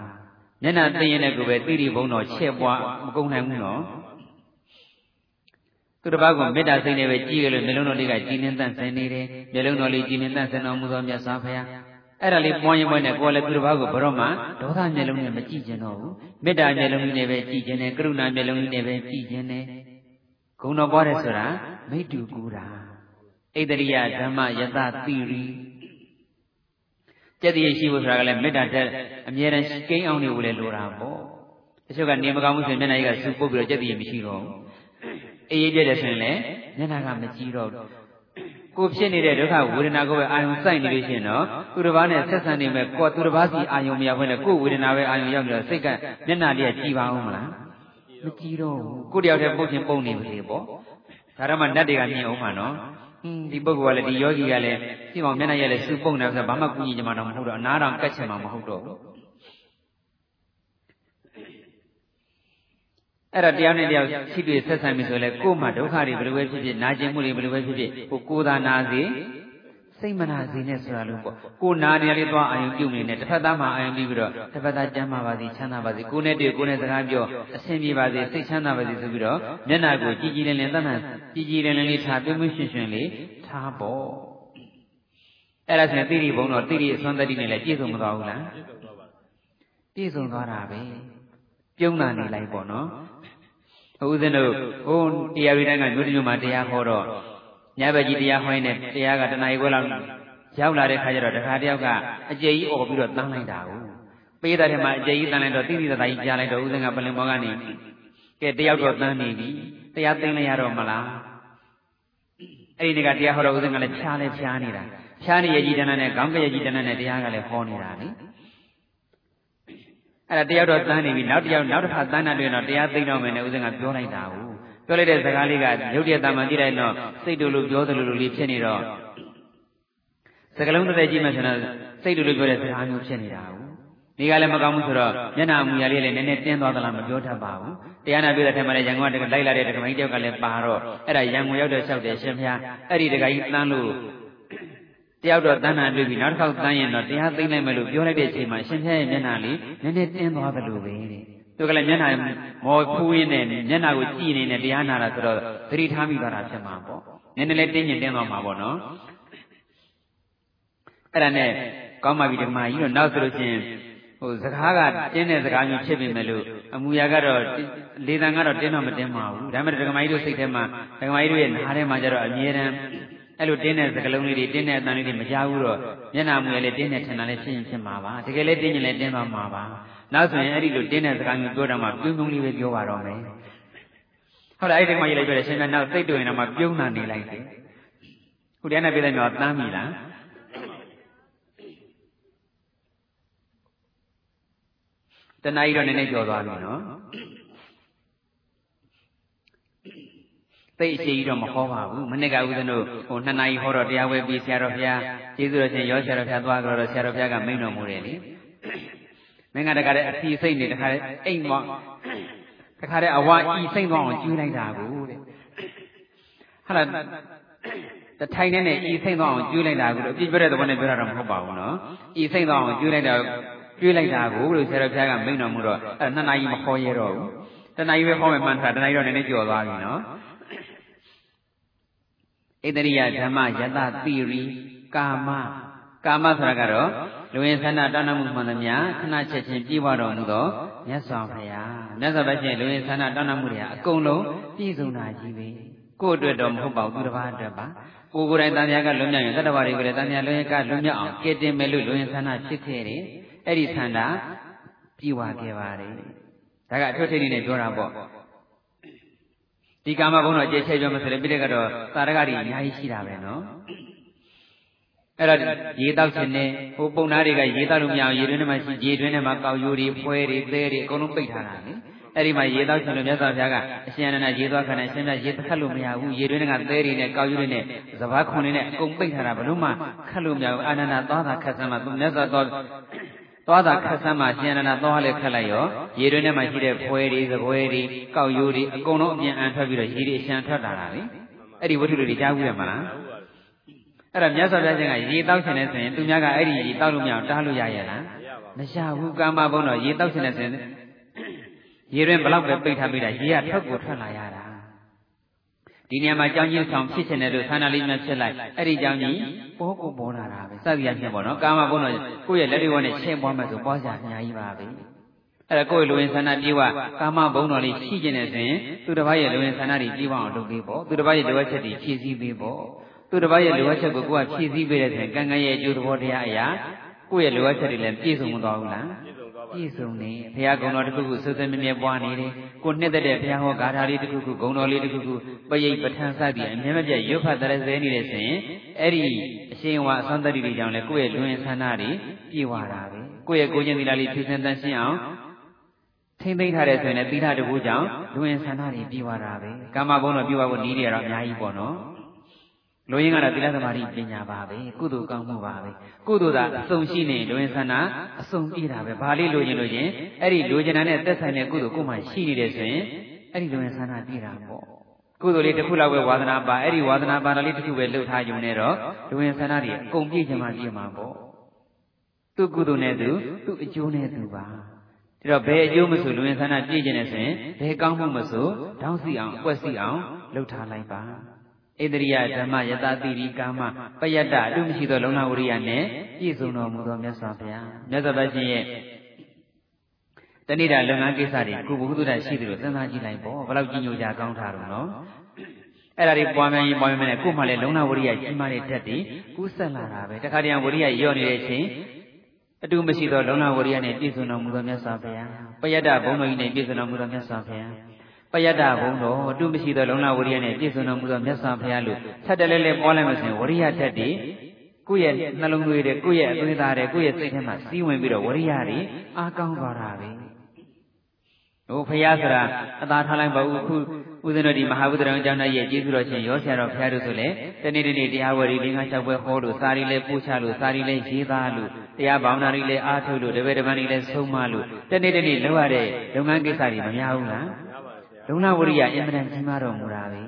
မျက်နှာသိရင်လည်းကိုပဲတိတိဘုံတော်ချက်ပွားမကုန်နိုင်ဘူးနော်သူတစ်ပါးကမေတ္တာစိတ်နဲ့ပဲကြည်ရလို့မျိုးလုံးတော်လေးကကြည်နေတန့်ဆင်နေတယ်မျိုးလုံးတော်လေးကြည်နေတန့်ဆင်တော်မူသောမြတ်စွာဘုရားအဲ့ဒါလေးပွားရင်ပွားနေကိုယ်လည်းသူတစ်ပါးကိုဘရော့မှဒေါသမျိုးလုံးနဲ့မကြည့်ကျင်တော့ဘူးမေတ္တာမျိုးလုံးနဲ့ပဲကြည်ကျင်တယ်ကရုဏာမျိုးလုံးနဲ့ပဲကြည်ကျင်တယ်ဂုဏတော်ပွားတယ်ဆိုတာမိတ္တူကူတာဣတရိယဓမ္မယတတိရိ ကြက်တည်းရှိဖို့ဆိုတာကလည်းမေတ္တာတဲ့အမြဲတမ်းကိန်းအောင်နေဖို့လည်းလိုတာပေါ့တချို့ကနေမကောင်းမှုဆိုရင်မျက်နှာကြီးကစူပုတ်ပြီးတော့ကြက်တည်းမရှိတော့ဘူးအေးအေးပြည့်တယ်ဆိုရင်လည်းမျက်နှာကမကြည့်တော့ဘူးကိုဖြစ်နေတဲ့ဒုက္ခဝေဒနာကိုပဲအာယုံစိုက်နေလို့ရှိရင်တော့သူတစ်ပါးနဲ့ဆက်ဆံနေမဲ့ကိုသူတစ်ပါးစီအာယုံမရောက်ဘဲနဲ့ကိုဝေဒနာပဲအာယုံရောက်ပြီးတော့စိတ်ကမျက်နှာလေးကကြည်ပါအောင်မလားမကြည်တော့ဘူးကိုတယောက်တည်းပုတ်ချင်းပုံနေပါလေပေါ့ဒါတော့မှနတ်တွေကမြင်အောင်မှာနော်ဟင်း ဒီပုဂ္ဂိုလ်ကလည်းဒီယောဂီကလည်းဒီမောင်မျက်နှာရလည်းစူပုံနေဆိုတော့ဘာမှကူညီကြမှာတော့မဟုတ်တော့အနာတော်ကတ်ချင်မှာမဟုတ်တော့ဘူးအဲ့တော့တရားနဲ့တရားရှိတွေ့ဆက်ဆံပြီဆိုလဲကိုယ်မှဒုက္ခတွေဘယ်လိုပဲဖြစ်ဖြစ်နာကျင်မှုတွေဘယ်လိုပဲဖြစ်ဖြစ်ကိုကိုယ်သာနာစေ စိတ်မနာစေနဲ့ဆိုတာလို့ပေါ့ကိုနာနေရလေးသွားအာယုံပြုနေနဲ့တစ်ဖက်သားမှအာယုံပြုပြီးတော့တစ်ဖက်သားကျမ်းမာပါစေချမ်းသာပါစေကိုနဲ့တွေ့ကိုနဲ့စကားပြောအဆင်ပြေပါစေစိတ်ချမ်းသာပါစေဆိုပြီးတော့မျက်နှာကိုကြည်ကြည်လင်လင်သတ်မှန်ကြည်ကြည်လင်လင်လေးထားပြုံးပြုံးရှင်ရှင်လေးထားပေါ့အဲ့ဒါဆိုရင်တိရိဘုံတော့တိရိအစွမ်းတတိနဲ့လည်းပြည့်စုံမသွားဘူးလားပြည့်စုံသွားတာပဲပြုံးတာနေလိုက်ပေါ့နော်ဦးဇင်းတို့ဟိုတရားရီတိုင်းကမြို့တမြို့မှာတရားဟောတော့ ညဘက်ကြီးတရားဟောရင်တရားကတဏှာကြီးခွဲလောက်ရောက်လာတဲ့ခါကျတော့တခါတယောက်ကအကျေကြီးអော်ပြီးတော့တန်းလိုက်တာကိုပေးတဲ့ထဲမှာအကျေကြီးတန်းလိုက်တော့တိတိတသားကြီးကြားလိုက်တော့ဦးဇင်းကပလင်ဘောကနေကဲတယောက်တော့တန်းနေပြီတရားသိလိုက်ရတော့မလားအဲ့ဒီကတရားဟောတော့ဦးဇင်းကလည်းဖြားလဲဖြားနေတာဖြားနေရကြီးတန်းနဲ့ခေါင်းကရကြီးတန်းနဲ့တရားကလည်းဟောနေတာလေအဲ့ဒါတယောက်တော့တန်းနေပြီနောက်တစ်ယောက်နောက်တစ်ခါတန်းတာတွေ့တော့တရားသိတော့မယ်နဲ့ဦးဇင်းကပြောလိုက်တာကို ပြောလိုက်တဲ့စကားလေးကရုပ်တရက်တာမှကြည့်လိုက်တော့စိတ်တူလို့ပြောသလိုလိုလေးဖြစ်နေတော့စကလုံးတစ်သက်ကြီးမှဆိုတော့စိတ်တူလို့ပြောတဲ့စကားမျိုးဖြစ်နေတာကိုဒီကလည်းမကောင်းဘူးဆိုတော့မျက်နှာအမူအရာလေးလည်းနည်းနည်းတင်းသွားသလားမပြောတတ်ပါဘူးတရားနာပြောတဲ့ထက်မှလည်းရန်ကုန်ကလိုက်လာတဲ့ဒကမကြီးတယောက်ကလည်းပါတော့အဲ့ဒါရန်ကုန်ရောက်တဲ့လျှောက်တယ်ရှင်ဖျားအဲ့ဒီဒကာကြီးတန်းလို့တယောက်တော့တန်းနာတွေ့ပြီနောက်တစ်ခေါက်တန်းရင်တော့တရားသိမ့်နိုင်မယ်လို့ပြောလိုက်တဲ့အချိန်မှာရှင်ဖျားရဲ့မျက်နှာလေးနည်းနည်းတင်းသွားသလိုပဲတဲ့ သူကလည်းမျက်နှာမော်ဖူးရင်းနဲ့မျက်နှာကိုကြည်နေနဲ့တရားနာတာဆိုတော့သတိထားမိသွားတာဖြစ်မှာပေါ့နည်းနည်းလေးတင်းကျင်တင်းသွားမှာပေါ့နော်အဲ့ဒါနဲ့ကောင်းပါပြီဓမ္မကြီးတော့နောက်ဆိုလို့ချင်းဟိုစကားကတင်းတဲ့စကားမျိုးဖြစ်ပြီမဲ့လို့အမူအရာကတော့လေတံကတော့တင်းတော့မတင်းပါဘူးဒါပေမဲ့ဓမ္မကြီးတို့စိတ်ထဲမှာဓမ္မကြီးတို့ရဲ့နားထဲမှာကျတော့အမြဲတမ်းအဲ့လိုတင်းတဲ့စကလုံးလေးတွေတင်းတဲ့အတန်လေးတွေမကြားဘူးတော့မျက်နှာမူရလေးတင်းတဲ့ထင်တာလေးဖြစ်ရင်ဖြစ်မှာပါတကယ်လည်းတင်းရင်လည်းတင်းသွားမှာပါ နောက်ဆိုရင်အဲ့ဒီလိုတင်းတဲ့စကားမျိုးပြောတော့မှပြုံးပြုံးလေးပဲပြောပါတော့မယ်ဟုတ်လားအဲ့ဒီမှာရေးလိုက်ပြတယ်ရှင်ကနောက်စိတ်တွေ့ရင်တော့မှပြုံးနာနေလိုက်တယ်ခုတရားနဲ့ပြတဲ့မျိုးတမ်းပြီလားတဏှာကြီးတော့နည်းနည်းကြော်သွားပြီနော်သိအရှိကြီးတော့မဟောပါဘူးမနစ်ကဦးဇင်းတို့ဟိုနှစ်နာရီဟောတော့တရားဝဲပြီးဆရာတော်ဘုရားကျေးဇူးတော်ရှင်ရောဆရာတော်ဘုရားသွားကြတော့ဆရာတော်ဘုရားကမိန့်တော်မူတယ်လေ မင်းကတခါတည်းအစီစိတ်နေတခါတည်းအိမ်မောတခါတည်းအဝါဤစိတ်သွားအောင်ကျူးလိုက်တာကိုတဲ့ဟာလားတထိုင်နဲ့နဲ့ဤစိတ်သွားအောင်ကျူးလိုက်တာကိုအပြစ်ပြတဲ့သဘောနဲ့ပြောတာတော့မဟုတ်ပါဘူးနော်ဤစိတ်သွားအောင်ကျူးလိုက်တာကျွေးလိုက်တာကိုလို့ဆရာတော်ဘုရားကမိန့်တော်မူတော့အဲ့နှစ်နာရီမခေါ်ရတော့ဘူးတနာရီပဲခေါ်မယ်မှန်တာတနာရီတော့နည်းနည်းကြော်သွားပြီနော်ဣတရိယဓမ္မယတတိရိကာမကာမဆိုတာကတော့ လူဝင်ဆန္ဒတောင်းတမှုမှန်သမျှခဏချက်ချင်းပြည့်ဝတော်မူသောမြတ်စွာဘုရားမြတ်စွာဘုရားလူဝင်ဆန္ဒတောင်းတမှုတွေဟာအကုန်လုံးပြည့်စုံတာကြီးပဲကိုယ့်အတွက်တော့မဟုတ်ပါဘူးသူတစ်ပါးအတွက်ပါကိုယ်ကိုယ်တိုင်တန်မြတ်ကလွတ်မြောက်ရင်သတ္တဝါတွေကိုလည်းတန်မြတ်လွတ်ရကလွတ်မြောက်အောင်ကဲတင်မယ်လို့လူဝင်ဆန္ဒဖြစ်ခဲ့တယ်အဲ့ဒီဆန္ဒပြည့်ဝခဲ့ပါတယ်ဒါကအထွတ်ထိပ်နေပြောတာပေါ့ဒီကာမဘုံတော့ကြည့်ချက်ပြောမှဆိုရင်ပြိတ္တကတော့သာရကတွေအများကြီးရှိတာပဲနော် အဲ့တော့ရေတောက်ခြင်းနဲ့ဟိုပုံနာတွေကရေတောက်လို့မရအောင်ရေတွင်းထဲမှာရှိရေတွင်းထဲမှာကောက်ရိုးတွေဖွဲတွေသဲတွေအကုန်လုံးပိတ်ထားတာလေအဲ့ဒီမှာရေတောက်ချင်လို့မြတ်စွာဘုရားကအရှင်အနန္ဒရေသွားခဏရှင်မြတ်ရေခတ်လို့မရဘူးရေတွင်းကသဲတွေနဲ့ကောက်ယူတွေနဲ့စဘာခွန်တွေနဲ့အကုန်ပိတ်ထားတာဘလို့မှခတ်လို့မရဘူးအာနန္ဒသွားတာခတ်ဆမ်းမှသူမြတ်စွာသွားသွားတာခတ်ဆမ်းမှရှင်အနန္ဒသွားလဲခတ်လိုက်ရောရေတွင်းထဲမှာရှိတဲ့ဖွဲတွေစပွဲတွေကောက်ယူတွေအကုန်လုံးအပြင်အန်ထွက်ပြီးတော့ရေတွေအရှံထွက်လာတာလေအဲ့ဒီဝတ္ထုတွေကြားဘူးရမလား အဲ့တော့မြတ်စွာဘုရားရှင်ကရေတောက်ချင်တဲ့ဆိုရင်သူများကအဲ့ဒီရေတောက်လို့မရအောင်တားလို့ရရဲ့လားမရဘူးကာမဘုံတော့ရေတောက်ချင်တဲ့ဆိုရင်ရေရင်ဘလောက်ပဲပိတ်ထားပြီးတာရေကထွက်ကိုထွက်လာရတာဒီနေရာမှာကြောင်းကြီးဆောင်ဖြစ်ချင်တယ်လို့ဆန္ဒလေးများဖြစ်လိုက်အဲ့ဒီကြောင်းကြီးပေါ်ကိုပေါ်လာတာပဲစသည်အဖြစ်ပေါ့နော်ကာမဘုံတော့ကိုယ့်ရဲ့လက်တွေနဲ့ချင်းပွားမယ်ဆိုပွားစရာအများကြီးပါပဲအဲ့ဒါကိုယ့်ရဲ့လူဝင်ဆန္ဒပြေဝကာမဘုံတော်လေးရှိကျင်နေဆိုရင်သူတစ်ပါးရဲ့လူဝင်ဆန္ဒတွေပြေဝအောင်လုပ်ပေးပေါ့သူတစ်ပါးရဲ့လိုအပ်ချက်တွေဖြည့်ဆည်းပေးပေါ့ သူတစ်ပါးရဲ့လိုအပ်ချက်ကိုကိုယ်ကဖြည့်ဆည်းပေးတဲ့ဆိုရင်ကံကံရဲ့အကျိုးသဘောတရားအရာကိုယ့်ရဲ့လိုအပ်ချက်တွေလည်းပြည့်စုံမသွားဘူးလားပြည့်စုံနေဘုရားကုံတော်တစ်ခုခုဆွဆွမြဲမြဲပွားနေတယ်ကိုနှစ်သက်တဲ့ဘုရားဟောဂါထာလေးတစ်ခုခုဂုံတော်လေးတစ်ခုခုပရိတ်ပဋ္ဌာန်းစသည်အမြဲမပြတ်ရွတ်ဖတ်တရစဲနေတဲ့ဆိုရင်အဲ့ဒီအရှင်ဝါအသံတတိတွေကြောင့်လည်းကိုယ့်ရဲ့လွင်ဆန္ဒတွေပြည့်ဝတာပဲကိုယ့်ရဲ့ကိုယ်ချင်းသီလလေးဖြည့်စင်တန်ရှင်းအောင်ထိမ့်သိမ့်ထားတဲ့ဆိုရင်လည်းသီလတကူကြောင့်လွင်ဆန္ဒတွေပြည့်ဝတာပဲကာမဘုံတော်ပြည့်ဝဖို့နည်းတွေကတော့အများကြီးပေါ့နော် လူရင်းကတော့သီလသမာဓိပညာပါပဲကုသိုလ်ကောင်းမှုပါပဲကုသိုလ်သာအစုံရှိနေလူရင်းဆန္ဒအစုံပြည့်တာပဲဘာလေးလိုချင်လို့ချင်းအဲ့ဒီလိုချင်တာနဲ့သက်ဆိုင်တဲ့ကုသိုလ်ကိုမှရှိနေတယ်ဆိုရင်အဲ့ဒီလူရင်းဆန္ဒပြည့်တာပေါ့ကုသိုလ်လေးတစ်ခုလောက်ပဲဝါသနာပါအဲ့ဒီဝါသနာပါတာလေးတစ်ခုပဲလှုပ်ထားယူနေတော့လူရင်းဆန္ဒတွေအကုန်ပြည့်ချင်မှပြည့်မှာပေါ့သူ့ကုသိုလ်နဲ့သူသူ့အကျိုးနဲ့သူပါဒါတော့ဘယ်အကျိုးမဆိုလူရင်းဆန္ဒပြည့်ခြင်းနဲ့ဆိုရင်ဘယ်ကောင်းမှုမဆိုတောင်းစီအောင်အကွက်စီအောင်လှုပ်ထားလိုက်ပါ ဣတရိယဓမ္မယတတိရိကာမပယတ္တအတုမရှိသောလုံလဝရိယနဲ့ပြည့်စုံတော်မူသောမြတ်စွာဘုရားမြတ်စွာဘုရားရဲ့တဏိတာလုပ်ငန်းကိစ္စတွေကိုဘုဟုတ္တရှိတယ်လို့စဉ်းစားကြည့်လိုက်ပေါ့ဘယ်လောက်ကြီးညိုကြကောင်းထားတော့နော်အဲ့ဒါတွေပွားများရင်ပွားများနဲ့ကို့မှလည်းလုံလဝရိယကြီးမားတဲ့ဓာတ်တွေကူးဆက်လာတာပဲတခါတည်းဝရိယရော့နေတဲ့အချိန်အတုမရှိသောလုံလဝရိယနဲ့ပြည့်စုံတော်မူသောမြတ်စွာဘုရားပယတ္တဘုံတော်ကြီးနဲ့ပြည့်စုံတော်မူသောမြတ်စွာဘုရား ပယတ္တဘုံတော်အတုမရှိသောလုံလဝရိယနဲ့ပြည့်စုံတော်မူသောမြတ်စွာဘုရားလို့ထပ်တလဲလဲပွားလိုက်မှဆိုရင်ဝရိယဓာတ်တွေကိုယ့်ရဲ့နှလုံးသွေးတွေကိုယ့်ရဲ့အသွေးသားတွေကိုယ့်ရဲ့စိတ်ထဲမှာစီးဝင်ပြီးတော့ဝရိယတွေအားကောင်းသွားတာပဲဟိုဖရာဆိုတာအသာထားလိုက်ပါဦးခုဦးဇင်းတို့ဒီမဟာဗုဒ္ဓတော်ကျောင်းသားရဲ့ကျေးဇူးတော်ရှင်ရောဆရာတော်ဖရာတို့ဆိုလေတနေ့တနေ့တရားဝယ်ဒီငါ၆ပွဲဟောလို့စာရီလည်းပို့ချလို့စာရီလည်းရေးသားလို့တရားဘာဝနာတွေလည်းအားထုတ်လို့တပည့်တပန်းတွေလည်းဆုံးမလို့တနေ့တနေ့လုပ်ရတဲ့လုပ်ငန်းကိစ္စတွေမများဘူးလား လုံလဝရိယအင်မတန်ကြီးမားတော်မူတာပဲ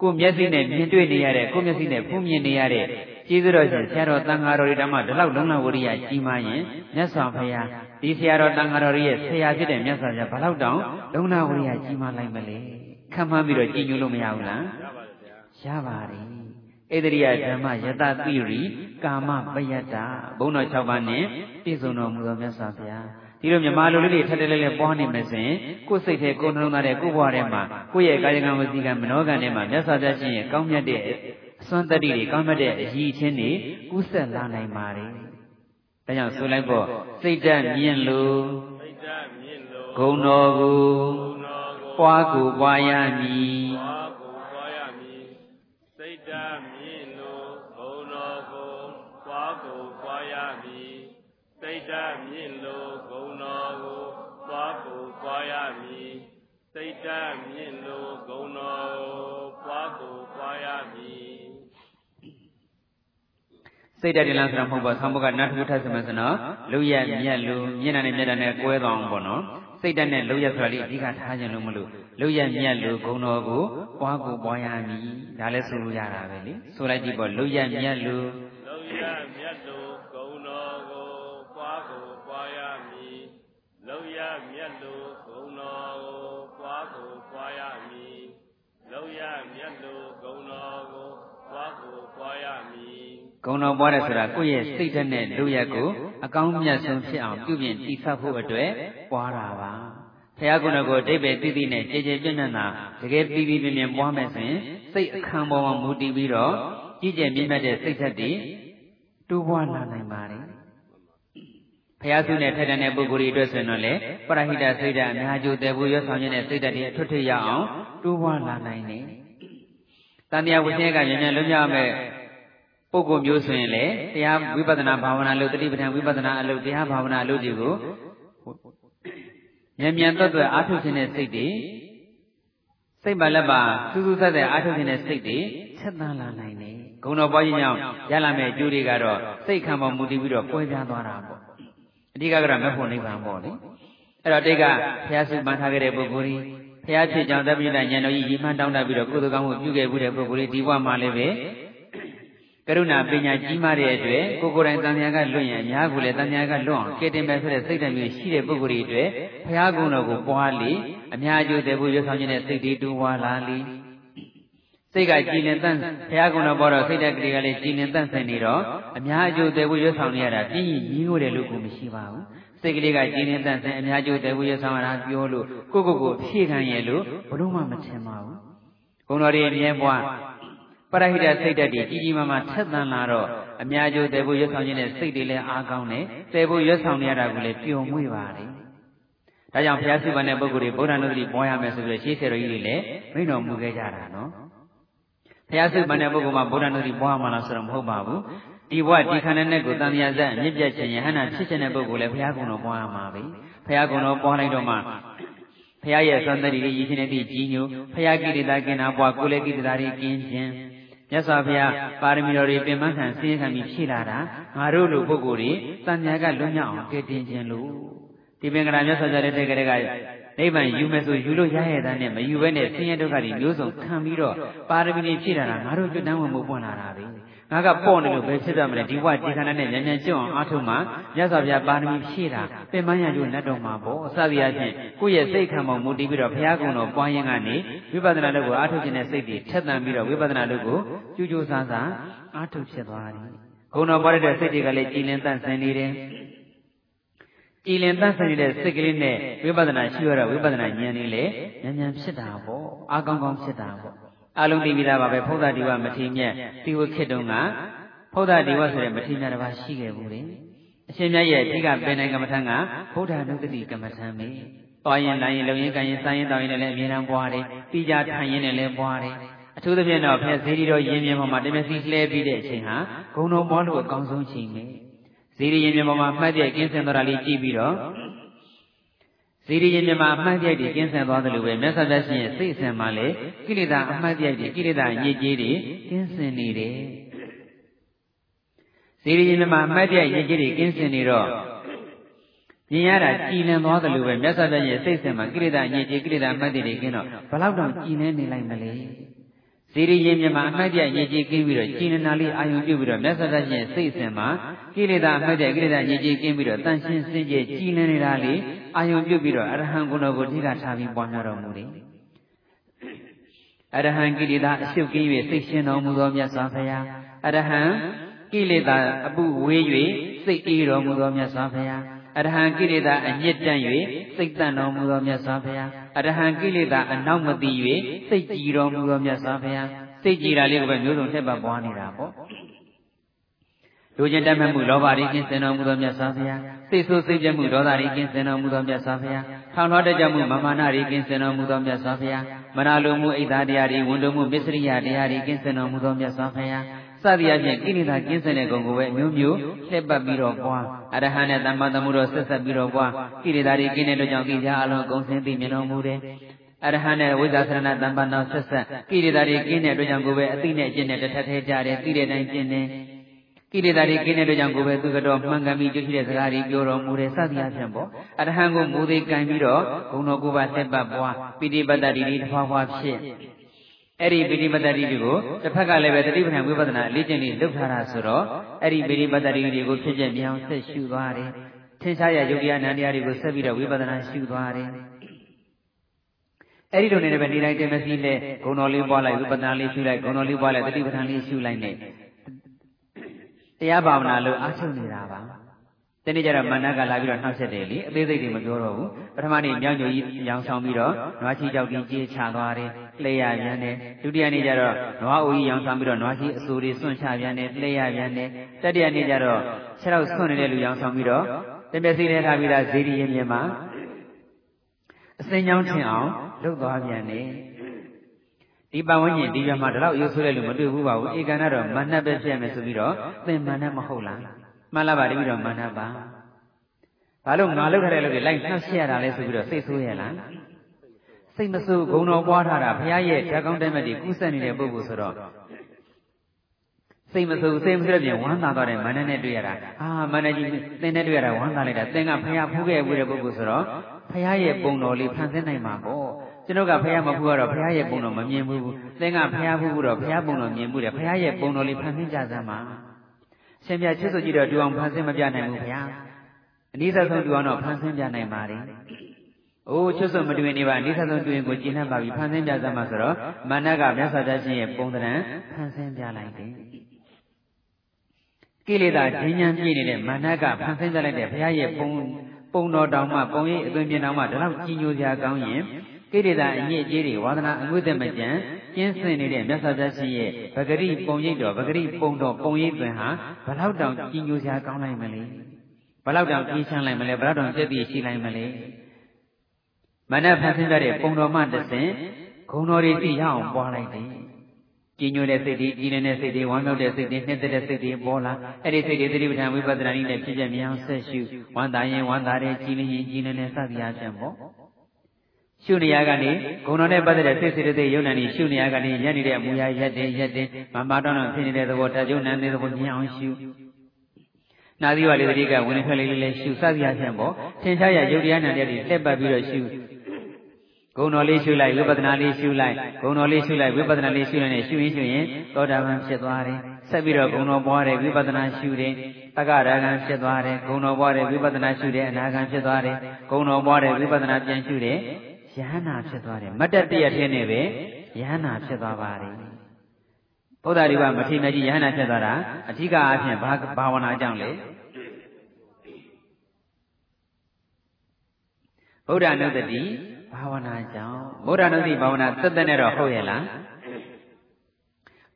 ကိုမျက်စိနဲ့မြင်တွေ့နေရတဲ့ကိုမျက်စိနဲ့ဖူးမြင်နေရတဲ့ကျေးဇူးတော်ရှင်ဆရာတော်တန်ဃာတော်တွေဓမ္မဒီလောက်လုံလဝရိယကြီးမားရင်မြတ်စွာဘုရားဒီဆရာတော်တန်ဃာတော်ရဲ့ဆရာဖြစ်တဲ့မြတ်စွာဘုရားဘလောက်တောင်လုံလဝရိယကြီးမားလိုက်မလဲခံမှန်းပြီးတော့ကြည်ညိုလို့မရဘူးလားရပါတယ်ဣတရိယဓမ္မယတတိရိကာမပယတ္တဘုံတော်6ပါးနဲ့ပြည့်စုံတော်မူသောမြတ်စွာဘုရား ဒီလိုမြမလိုလေးတွေထက်တလဲလဲပွားနေမယ်ဆိုရင်ကိုယ်စိတ်ထဲကိုယ်နှလုံးသားထဲကိုယ်ဘဝထဲမှာကိုယ့်ရဲ့ကာယကံဝစီကံမနောကံထဲမှာမြတ်စွာဘုရားရှင်ရဲ့ကောင်းမြတ်တဲ့အစွမ်းတတ္တိတွေကောင်းမြတ်တဲ့အရည်ချင်းတွေကူးဆက်လာနိုင်ပါတယ်။ဒါကြောင့်ဆိုလိုက်ပေါ့စိတ်ဓာတ်မြင့်လို့စိတ်ဓာတ်မြင့်လို့ဂုဏ်တော်ကိုပွားကိုပွားရမည်ပွားကိုပွားရမည်စိတ်ဓာတ်မြင့်လို့ဂုဏ်တော်ကိုပွားကိုပွားရမည်စိတ်ဓာတ်မြင့်လို့ဂုဏ်တော်ကို ပွားကိုပွားရမည်စိတ်ဓာတ်မြင့်လို့ဂုဏ်တော်ကိုပွားကိုပွားရမည်စိတ်ဓာတ်တင်လားဆိုတာမဟုတ်ပါဆောင်းဘုကနတ်ထုထပ်စမစနော်လူရမြတ်လူမျက်နှာနဲ့မျက်နှာနဲ့ကွဲသွားအောင်ပေါ့နော်စိတ်ဓာတ်နဲ့လူရဆိုတာလေးအဓိကထားခြင်းလို့မလို့လူရမြတ်လူဂုံတော်ကိုပွားကိုပွားရမည်ဒါလည်းဆိုလို့ရတာပဲလေဆိုလိုက်ကြည့်ပေါ့လူရမြတ်လူလူရမြတ် ည်ဂုံတော်ပွားတယ်ဆိုတာကိုယ့်ရဲ့စိတ်ဓာတ်နဲ့လူရက်ကိုအကောင်းမြတ်ဆုံးဖြစ်အောင်ပြုပြင်တည်ဆောက်ဖို့အတွက်ပွားတာပါဘုရားကုဏကိုအတိတ်ပဲသိသိနဲ့ကြည်ကြည်ပြည့်ညတ်တာတကယ်ပြီးပြီးပြင်းပြင်းပွားမယ်ဆိုရင်စိတ်အခမ်းပေါ်မှာမူတည်ပြီးတော့ကြည်ကြည်မြင့်မြတ်တဲ့စိတ်ဓာတ်တွေတိုးပွားလာနိုင်ပါတယ်ဘုရားစုနဲ့ထက်တဲ့ပုဂ္ဂိုလ်တွေအတွက်ဆိုရင်တော့လေပရဟိတစိတ်ဓာတ်အများကျိုးတည်ဖို့ရွတ်ဆောင်ခြင်းတဲ့စိတ်ဓာတ်တွေအထွတ်ထွတ်ရအောင်တိုးပွားလာနိုင်တယ်။တန်တရားဝိသေကမြန်မြန်လွတ်မြောက်မဲ့ ပုဂ္ဂိုလ်မျိုးဆိုရင်လေတရားဝိပဿနာဘာဝနာလို့တတိပဋ္ဌာန်ဝိပဿနာအလုပ်တရားဘာဝနာအလုပ်တွေကိုမြန်မြန်တွတ်တွတ်အားထုတ်ခြင်းတဲ့စိတ်တွေစိတ်ပါလက်ပါစူးစူးသက်သက်အားထုတ်ခြင်းတဲ့စိတ်တွေဆက်သန်းလာနိုင်တယ်ဂုဏတော်ပွားခြင်းကြောင့်ရလာမယ့်အကျိုးတွေကတော့စိတ်ခံပေါ်မူတည်ပြီးတော့ပွဲပြားသွားတာပေါ့အဓိကကတော့မဖို့နိဗ္ဗာန်ပေါ့လေအဲ့တော့တိတ်ကဘုရားစုမှန်ထားခဲ့တဲ့ပုဂ္ဂိုလ်ကြီးဘုရားဖြစ်ကြောင်းတပိဋကဉာဏ်တော်ကြီးရီမှန်းတောင်းတပြီးတော့ကုသိုလ်ကောင်းမှုပြုခဲ့မှုတဲ့ပုဂ္ဂိုလ်ကြီးဒီဘဝမှာလည်းပဲ ကရုဏာပညာကြီးမားတဲ့အတွက်ကိုကိုယ်တိုင်တန်မြာကလွတ်ရင်အများကိုလည်းတန်မြာကလွတ်အောင်ကဲတင်မယ်ဆိုတဲ့စိတ်ဓာတ်မျိုးရှိတဲ့ပုဂ္ဂိုလ်တွေအတွက်ဘုရားကုံတော်ကိုပွားလေအများအကျိုးတည်ဖို့ရွတ်ဆောင်ခြင်းနဲ့စိတ်တည်တူဝါလာလေစိတ်ကကြည်လင်တန့်ဘုရားကုံတော်ပေါ်တော့စိတ်ဓာတ်ကလေးကလည်းကြည်လင်တန့်ဆင်နေတော့အများအကျိုးတည်ဖို့ရွတ်ဆောင်နေရတာပြင်းကြီးကြီးကိုတယ်လို့ကိုမရှိပါဘူးစိတ်ကလေးကကြည်လင်တန့်ဆင်အများကျိုးတည်ဖို့ရွတ်ဆောင်ရတာပြောလို့ကိုကိုကိုဖြည့်ခံရလို့ဘလို့မှမထင်ပါဘူးကုံတော်ရဲ့မြဲပွားပ ရဟိတစိတ်ဓာတ်တွေကြီးကြီးမားမားထက်သန်လာတော့အများကျိုးတည်ဖို့ရွတ်ဆောင်ခြင်းနဲ့စိတ်တွေလည်းအားကောင်းတယ်တည်ဖို့ရွတ်ဆောင်နေရတာကိုလည်းပျော်မွေ့ပါတယ်ဒါကြောင့်ဘုရားစုပန်တဲ့ပုဂ္ဂိုလ်တွေဗုဒ္ဓနုတ္တိပွားရမယ်ဆိုပြီးရှေးဆရာတော်ကြီးတွေလည်းမိန့်တော်မူခဲ့ကြတာနော်ဘုရားစုပန်တဲ့ပုဂ္ဂိုလ်မှာဗုဒ္ဓနုတ္တိပွားမှာလားဆိုတော့မဟုတ်ပါဘူးဒီဘဝဒီခန္ဓာနဲ့ကိုတန်မြတ်ဇက်အမြင့်ပြတ်ခြင်းယဟန္တာဖြစ်ခြင်းတဲ့ပုဂ္ဂိုလ်လည်းဘုရားကုံတော်ပွားရမှာပဲဘုရားကုံတော်ပွားလိုက်တော့မှဘုရားရဲ့သံတတိရည်ရှင်တဲ့ကြီးညိုဘုရားကိရိတာကင်နာပွားကိုလည်းကိရိတာတွေကင်းခြင်း မြတ်စွာဘုရားပါရမီတော်တွေပင်မခံဆင်းရဲခံပြီးဖြည့်လာတာငါတို့လိုပုဂ္ဂိုလ်တွေတန်မြတ်ကလွတ်မြောက်အောင်ကဲတင်ခြင်းလို့ဒီပင်ကရာမြတ်စွာဘုရားတဲ့တဲ့က နိဗ္ဗာန်ယူမယ်ဆိုယူလို့ရရဲ့တဲ့နဲ့မယူဘဲနဲ့ဆင်းရဲဒုက္ခတွေမျိုးစုံခံပြီးတော့ပါရမီတွေဖြည့်လာတာငါတို့ကျွတ်တန်းဝင်မှုပွင့်လာတာပဲငါကပေါ့နေလို့ပဲဖြစ်တယ်မလဲဒီဘဝဒီခန္ဓာနဲ့ဉာဏ်ဉာဏ်ကျွအောင်အားထုတ်မှမြတ်စွာဘုရားပါရမီဖြည့်တာပင်မရကျိုးလက်တော်မှာပေါ့အစသည်အချင်းကိုယ့်ရဲ့စိတ်ခံပေါ်မူတည်ပြီးတော့ဘုရားကုံတော်ပွားရင်ကနေဝိပဿနာလုပ်ကိုအားထုတ်ခြင်းနဲ့စိတ်တွေထက်သန်ပြီးတော့ဝိပဿနာလုပ်ကိုကြိုးကြိုးစားစားအားထုတ်ဖြစ်သွားတယ်ဂုဏတော်ပွားတဲ့စိတ်တွေကလည်းကြည်လင်တန့်ဆင်နေတယ် ကြည်လင်တန့်ဆင်နေတဲ့စိတ်ကလေးနဲ့ဝိပဿနာရှိရတဲ့ဝိပဿနာဉာဏ်လေးလည်းဉာဏ်ဉာဏ်ဖြစ်တာပေါ့အားကောင်းကောင်းဖြစ်တာပေါ့အလုံးသိပြီးသားပါပဲဖုဒ္ဓဒီဝမထေမြတ်ဒီဝခေတုံကဖုဒ္ဓဒီဝဆိုတဲ့မထေမြတ်တစ်ပါးရှိခဲ့ဘူးလေအရှင်မြတ်ရဲ့အဓိကပင်နိုင်ကမ္မထံကဘုဒ္ဓနုတ္တိကမ္မထံပဲသွားရင်လာရင်လုံရင်ကန်ရင်စားရင်တောင်းရင်လည်းအမြဲတမ်းပွားတယ်ပြီးကြထိုင်ရင်လည်းပွားတယ်အထူးသဖြင့်တော့ဖက်ဇေဒီတော်ရင်းမြပေါ်မှာတမျက်စီလှဲပြီးတဲ့အချိန်ဟာဂုံတော်ပွားလို့အကောင်းဆုံးချိန်ပဲ ဇေဒီရင်းမြပေါ်မှာမှတ်တဲ့ကင်းစင်တော်တာလေးကြည့်ပြီးတော့ဇီရိရင်မြမအမှတ်တရိုက်တွေကင်းဆန်သွားသလိုပဲမြတ်စွာဘုရားရှင်ရဲ့စိတ်အစဉ်မှာလည်းကိလေသာအမှတ်တရိုက်တွေကိလေသာညစ်ကြေးတွေကင်းစင်နေတယ်ဇီရိရင်မြမအမှတ်တရိုက်ညစ်ကြေးတွေကင်းစင်နေတော့မြင်ရတာကြည်လင်သွားသလိုပဲမြတ်စွာဘုရားရဲ့စိတ်အစဉ်မှာကိလေသာညစ်ကြေးကိလေသာအမှတ်တရိုက်ကင်းတော့ဘလောက်တောင်ကြည်လင်နေလိုက်မလဲ ဇီရိရင်မြမအမှတ်တရညစ်ကြေးကင်းပြီးတော့ကြည်နနာလေးအာယုံပြုပြီးတော့မြတ်စွာဘုရားရှင်စိတ်အစဉ်မှာကိလေသာအမှတ်တရကိလေသာညစ်ကြေးကင်းပြီးတော့တန်ရှင်းစင်ကြယ်ကြည်လင်နေတာလေးအာယုံပြုပြီးတော့အရဟံဂုဏ်တော်ကိုထိကထားပြီးပွားများတော်မူတယ်အရဟံကိလေသာအရှုပ်ကင်း၍စိတ်ရှင်တော်မူသောမြတ်စွာဘုရားအရဟံကိလေသာအပုဝေး၍စိတ်အေးတော်မူသောမြတ်စွာဘုရား အရဟံကိလေသာအညစ်တန့်၍စိတ်တန့်တော်မူသောမြတ်စွာဘုရားအရဟံကိလေသာအနောက်မသိ၍စိတ်ကြည်တော်မူသောမြတ်စွာဘုရားစိတ်ကြည်တာလေးကိုပဲမျိုးစုံထက်ပတ်ပွားနေတာပေါ့လူချင်းတတ်မဲ့မှုလောဘတွေကင်းစင်တော်မူသောမြတ်စွာဘုရားစိတ်ဆိုးစိတ်ကြမှုဒေါသတွေကင်းစင်တော်မူသောမြတ်စွာဘုရားထောင်တော်တကြမှုမမာနတွေကင်းစင်တော်မူသောမြတ်စွာဘုရားမနာလိုမှုအိတ်သားတရားတွေဝန်တုံမှုမစ္စရိယတရားတွေကင်းစင်တော်မူသောမြတ်စွာဘုရားစ သည်အပြင်ကိလေသာကင်းစင်တဲ့ဂုဏ်ကိုပဲမျိုးမျိုးလှည့်ပတ်ပြီးတော့ပွားအရဟံနဲ့တမ္မာတမှုတော်ဆက်ဆက်ပြီးတော့ပွားကိလေသာတွေကင်းတဲ့အတွက်ကြောင့်သိကြအလုံးအကုန်စင်သိမြင်တော်မူတယ်အရဟံနဲ့ဝိဇ္ဇာသရဏတမ္ပန္နောဆက်ဆက်ကိလေသာတွေကင်းတဲ့အတွက်ကြောင့်ကိုပဲအသိနဲ့အကျင့်နဲ့တစ်ထပ်ထဲကြတယ်သိတဲ့တိုင်းကျင့်တယ်ကိလေသာတွေကင်းတဲ့အတွက်ကြောင့်ကိုပဲသူကတော့မှန်ကန်ပြီးကြွရှိတဲ့စကားတွေပြောတော်မူတယ်စသည်အပြင်ပေါ့အရဟံကိုမူသေးကံပြီးတော့ဂုဏတော်ကိုပါဆက်ပတ်ပွားပိဋိပတ်တ္တိတွေတစ်ဖွာဖွာဖြစ် အဲ့ဒီပိဋိပတ်တ္တိတွေကိုတစ်ဖက်ကလည်းပဲတတိပဋ္ဌာန်ဝိပဿနာလေ့ကျင့်လေးလုပ်ထားတာဆိုတော့အဲ့ဒီပိဋိပတ်တ္တိတွေကိုဖြစ်ဖြစ်မြောင်ဆက်ရှုသွားတယ်ထင်ရှားရယုတ်တရားနန္တရားတွေကိုဆက်ပြီးတော့ဝိပဿနာရှုသွားတယ်အဲ့ဒီလိုနေလည်းပဲနေတိုင်းတင်မစီလဲဂုဏတော်လေးပွားလိုက်ဝိပဿနာလေးရှုလိုက်ဂုဏတော်လေးပွားလိုက်တတိပဋ္ဌာန်လေးရှုလိုက်နေတရားဘာဝနာလို့အားထုတ်နေတာပါတနေ့ကျတော့မန္တကလာပြီးတော့နှောက်ဆက်တယ်လေအသေးစိတ်တွေမပြောတော့ဘူးပထမနေ့မြောင်းညိုကြီးရောင်ဆောင်ပြီးတော့နွားချီကြောက်ကြီးကြေးချသွားတယ် လှည့်ရပြန်တယ်ဒုတိယနေ့ကျတော့နွားအိုကြီးရောင်ဆောင်ပြီးတော့နွားချီအစိုးတွေစွန့်ချပြန်တယ်လှည့်ရပြန်တယ်တတိယနေ့ကျတော့ခြေထောက်စွန့်နေတဲ့လူရောင်ဆောင်ပြီးတော့တမျက်စိနဲ့ထားပြီးသားဇေဒီရင်မြင်မှာအစင်းချောင်းထင်အောင်လှုပ်သွားပြန်တယ်ဒီပတ်ဝန်းကျင်ဒီရွာမှာဒီလောက်ရုပ်ဆိုးတဲ့လူမတွေ့ဘူးပါဘူးဧကန္နတော့မနှက်ပဲဖြစ်မယ်ဆိုပြီးတော့သင်မနှက်မဟုတ်လားမှန်လားပါတပည့်တော်မနှက်ပါဘာလို့ငါလောက်ထားတဲ့လူတွေလိုက်နှောက်ရှက်ရတာလဲဆိုပြီးတော့စိတ်ဆိုးရလား စိတ်မဆိုးဂုံတော်ပွားထားတာဘုရားရဲ့ဓာတ်ကောင်းတဲ့မဲ့ဒီကုသနေတဲ့ပုဂ္ဂိုလ်ဆိုတော့စိတ်မဆိုးစိတ်မဆိုးတဲ့ပြင်ဝမ်းသာသွားတယ်မန္တနဲ့တွေ့ရတာအာမန္တကြီးသင်နဲ့တွေ့ရတာဝမ်းသာလိုက်တာသင်ကဘုရားဖူးခဲ့ဘူးတဲ့ပုဂ္ဂိုလ်ဆိုတော့ဘုရားရဲ့ပုံတော်လေးဖန်ဆင်းနိုင်မှာပေါ့ကျွန်တော်ကဘုရားမဖူးတော့ဘုရားရဲ့ပုံတော်မမြင်ဘူးသင်ကဘုရားဖူးတော့ဘုရားပုံတော်မြင်ဘူးတဲ့ဘုရားရဲ့ပုံတော်လေးဖန်ဆင်းကြစမ်းပါရှင်ပြချစ်စွကြည့်တော့တူအောင်ဖန်ဆင်းမပြနိုင်ဘူးဘုရားအနည်းဆုံးတူအောင်တော့ဖန်ဆင်းပြနိုင်ပါ रे အိုးချွတ်စွမတွင်နေပါအနည်းဆုံးတွင်ကိုကျင့်နှံ့ပါပြီဖန်ဆင်းပြစမ်းပါဆိုတော့မာနကမြတ်စွာဘုရားရှင်ရဲ့ပုံသဏ္ဍာန်ဖန်ဆင်းပြလိုက်တယ်ကိလေသာဉာဏ်ဉာဏ်ပြည့်နေတဲ့မာနကဖန်ဆင်းပြလိုက်တဲ့ဘုရားရဲ့ပုံပုံတော်တောင်မှပုံရိပ်အသွင်ပြင်တောင်မှဒါတော့ကြီးညိုစရာကောင်းရင်ကိလေသာအညစ်အကြေးတွေဝါဒနာအငွေ့သက်မကြံကျင်းစင်နေတဲ့မြတ်စွာဘုရားရှင်ရဲ့ဗဂရိပုံရိပ်တော်ဗဂရိပုံတော်ပုံရိပ်တွင်ဟာဘလောက်တောင်ကြီးညိုစရာကောင်းလိုက်မလဲဘလောက်တောင်ကြီးချမ်းလိုက်မလဲဘလောက်တောင်ပြည့်ပြည့်ရှိလိုက်မလဲ မနက်ဖန်ဆင်းတဲ့ပုံတော်မှတဆင်ဂုံတော်တွေသိရအောင်ပွားလိုက်တယ်ကြည်ညိုတဲ့စိတ်တွေကြည်နေတဲ့စိတ်တွေဝမ်းမြောက်တဲ့စိတ်တွေနှစ်သက်တဲ့စိတ်တွေပေါ်လာအဲ့ဒီစိတ်တွေသတိပဋ္ဌာန်ဝိပဿနာနည်းနဲ့ဖြစ်ပြမြအောင်ဆက်ရှုဝမ်းသာရင်ဝမ်းသာတဲ့ကြည်လင်ရင်ကြည်လင်တဲ့စသည်အားဖြင့်ပေါ့ရှုနေရကနေဂုဏ်တော်နဲ့ပတ်သက်တဲ့စိတ်စိတ်တွေယုံနာနေရှုနေရကနေရက်နေတဲ့အမူအရာရက်တင်ရက်တင်မမတော်တော်ဖြစ်နေတဲ့သဘောတကြုံနံတဲ့သဘောမြင်အောင်ရှုနာသီဝလေးတတိကဝင်ထွက်လေးလေးလေးရှုစသည်အားဖြင့်ပေါ့သင်္ချာရယုတ်တရားနာတဲ့တွေလှက်ပတ်ပြီးတော့ရှု ဂုံတော်လေးရှုလိုက်ဝိပဿနာလေးရှုလိုက်ဂုံတော်လေးရှုလိုက်ဝိပဿနာလေးရှုလိုက်နဲ့ရှုရင်ရှုရင်သောတာပန်ဖြစ်သွားတယ်ဆက်ပြီးတော့ဂုံတော်ပွားတယ်ဝိပဿနာရှုတယ်တက္ကရာဂံဖြစ်သွားတယ်ဂုံတော်ပွားတယ်ဝိပဿနာရှုတယ်အနာဂံဖြစ်သွားတယ်ဂုံတော်ပွားတယ်ဝိပဿနာပြန်ရှုတယ်ယဟနာဖြစ်သွားတယ်မတ္တတရထင်းနဲ့ပဲယဟနာဖြစ်သွားပါတယ်ဘုရားဒီကမထေရကြီးယဟနာဖြစ်သွားတာအဓိကအားဖြင့်ဘာဘာဝနာကြောင့်လဲဗုဒ္ဓနုတ္တိ ဘာဝနာကြောင့်ဗုဒ္ဓနုတ္တိဘာဝနာသက်သက်နဲ့တော့ဟုတ်ရဲ့လား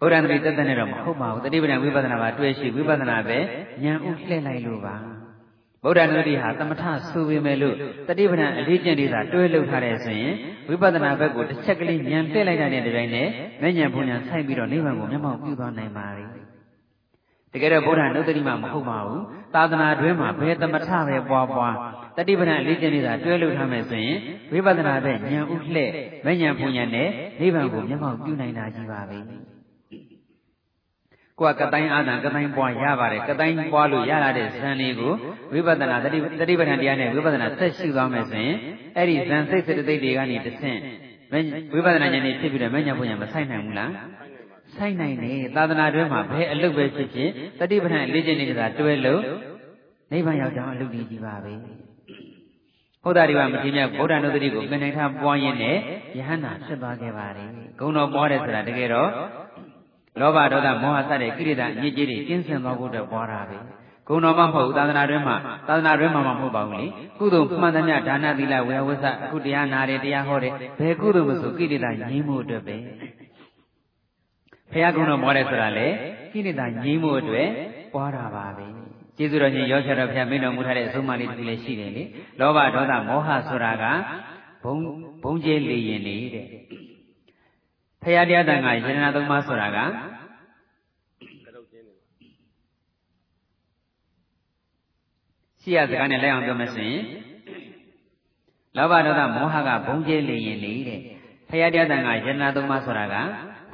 ဗုဒ္ဓနုတ္တိသက်သက်နဲ့တော့မဟုတ်ပါဘူးတတိပဒံဝိပဿနာပါတွေ့ရှိဝိပဿနာပဲဉာဏ်ဥလှည့်လိုက်လို့ပါဗုဒ္ဓနုတ္တိဟာသမထဆိုပေမဲ့လို့တတိပဒံအလေးကျင့်တွေသာတွဲလုပ်ထားတယ်ဆိုရင်ဝိပဿနာဘက်ကိုတစ်ချက်ကလေးဉာဏ်တက်လိုက်တဲ့တိုင်နဲ့မဉဏ်ဘုံဉာဏ်ဆိုင်ပြီးတော့နိဗ္ဗာန်ကိုမျက်မှောက်ပြုသွားနိုင်ပါ रे တကယ်တော့ဗုဒ္ဓနုတ္တိမှမဟုတ်ပါဘူးသာသနာတွင်မှာဘယ်သမထပဲပွားပွား တတိပဒံလေးကျင့်နေတာတွဲလို့ထားမယ်ဆိုရင်ဝိပဿနာပဲဉာဏ်ဥလှဲ့မဉဏ်ဘုံဉာဏ်နဲ့နိဗ္ဗာန်ကိုမျက်မှောက်ပြုနိုင်တာကြီးပါပဲကိုကကတိုင်းအာသံကတိုင်းပွားရပါတယ်ကတိုင်းပွားလို့ရလာတဲ့ဇန်လေးကိုဝိပဿနာတတိတတိပဌာန်တရားနဲ့ဝိပဿနာဆက်ရှိသွားမယ်ဆိုရင်အဲ့ဒီဇန်စိတ်စိတ်တိတ်တွေကနေတဆင့်ဝိပဿနာဉာဏ်နဲ့ဖြစ်ပြီးတော့မဉဏ်ဘုံဉာဏ်မဆိုင်နိုင်ဘူးလားဆိုင်နိုင်တယ်သာသနာတွဲမှာဘယ်အလုပ်ပဲဖြစ်ဖြစ်တတိပဌာန်လေ့ကျင့်နေတာတွဲလို့နိဗ္ဗာန်ရောက်ကြောင်းအလုပ်ကြီးပါပဲ ဘုရားဒီကမထေရမြတ်ဗုဒ္ဓနုတ္တိကိုပင်နိုင်ထားပွားရင်းနဲ့ယဟန္တာဖြစ်သွားခဲ့ပါတယ်ဂုံတော်ပွားတယ်ဆိုတာတကယ်တော့လောဘဒေါသမောဟစတဲ့ကိရိတာအညစ်အကြေးတွေကျင်းစင်သွားဖို့အတွက်ပွားတာပဲဂုံတော်မှမဟုတ်သာသနာတွင်မှာသာသနာတွင်မှာမဟုတ်ပါဘူးလေကုသိုလ်မှန်သမျှဒါနသီလဝေဝဆအခုတရားနာတယ်တရားဟောတယ်ဘယ်ကုသိုလ်မဆိုကိရိတာငြိမ်းမှုအတွက်ပဲဘုရားကုံတော်ပွားတယ်ဆိုတာလေကိရိတာငြိမ်းမှုအတွက်ပွားတာပါပဲ ကျေးဇူးတော်ရှင်ရောချတော်ဘုရားမင်းတော်မူထားတဲ့အဆုံးအမလေးတူလည်းရှိတယ်လေလောဘဒေါသမောဟဆိုတာကဘုံဘုံကျဲလေရင်လေတဲ့ဖရာတရားတန်ခါယန္နာသုံးပါးဆိုတာကရှိရစကားနဲ့လိုက်အောင်ပြောမယ်ဆိုရင်လောဘဒေါသမောဟကဘုံကျဲလေရင်လေတဲ့ဖရာတရားတန်ခါယန္နာသုံးပါးဆိုတာက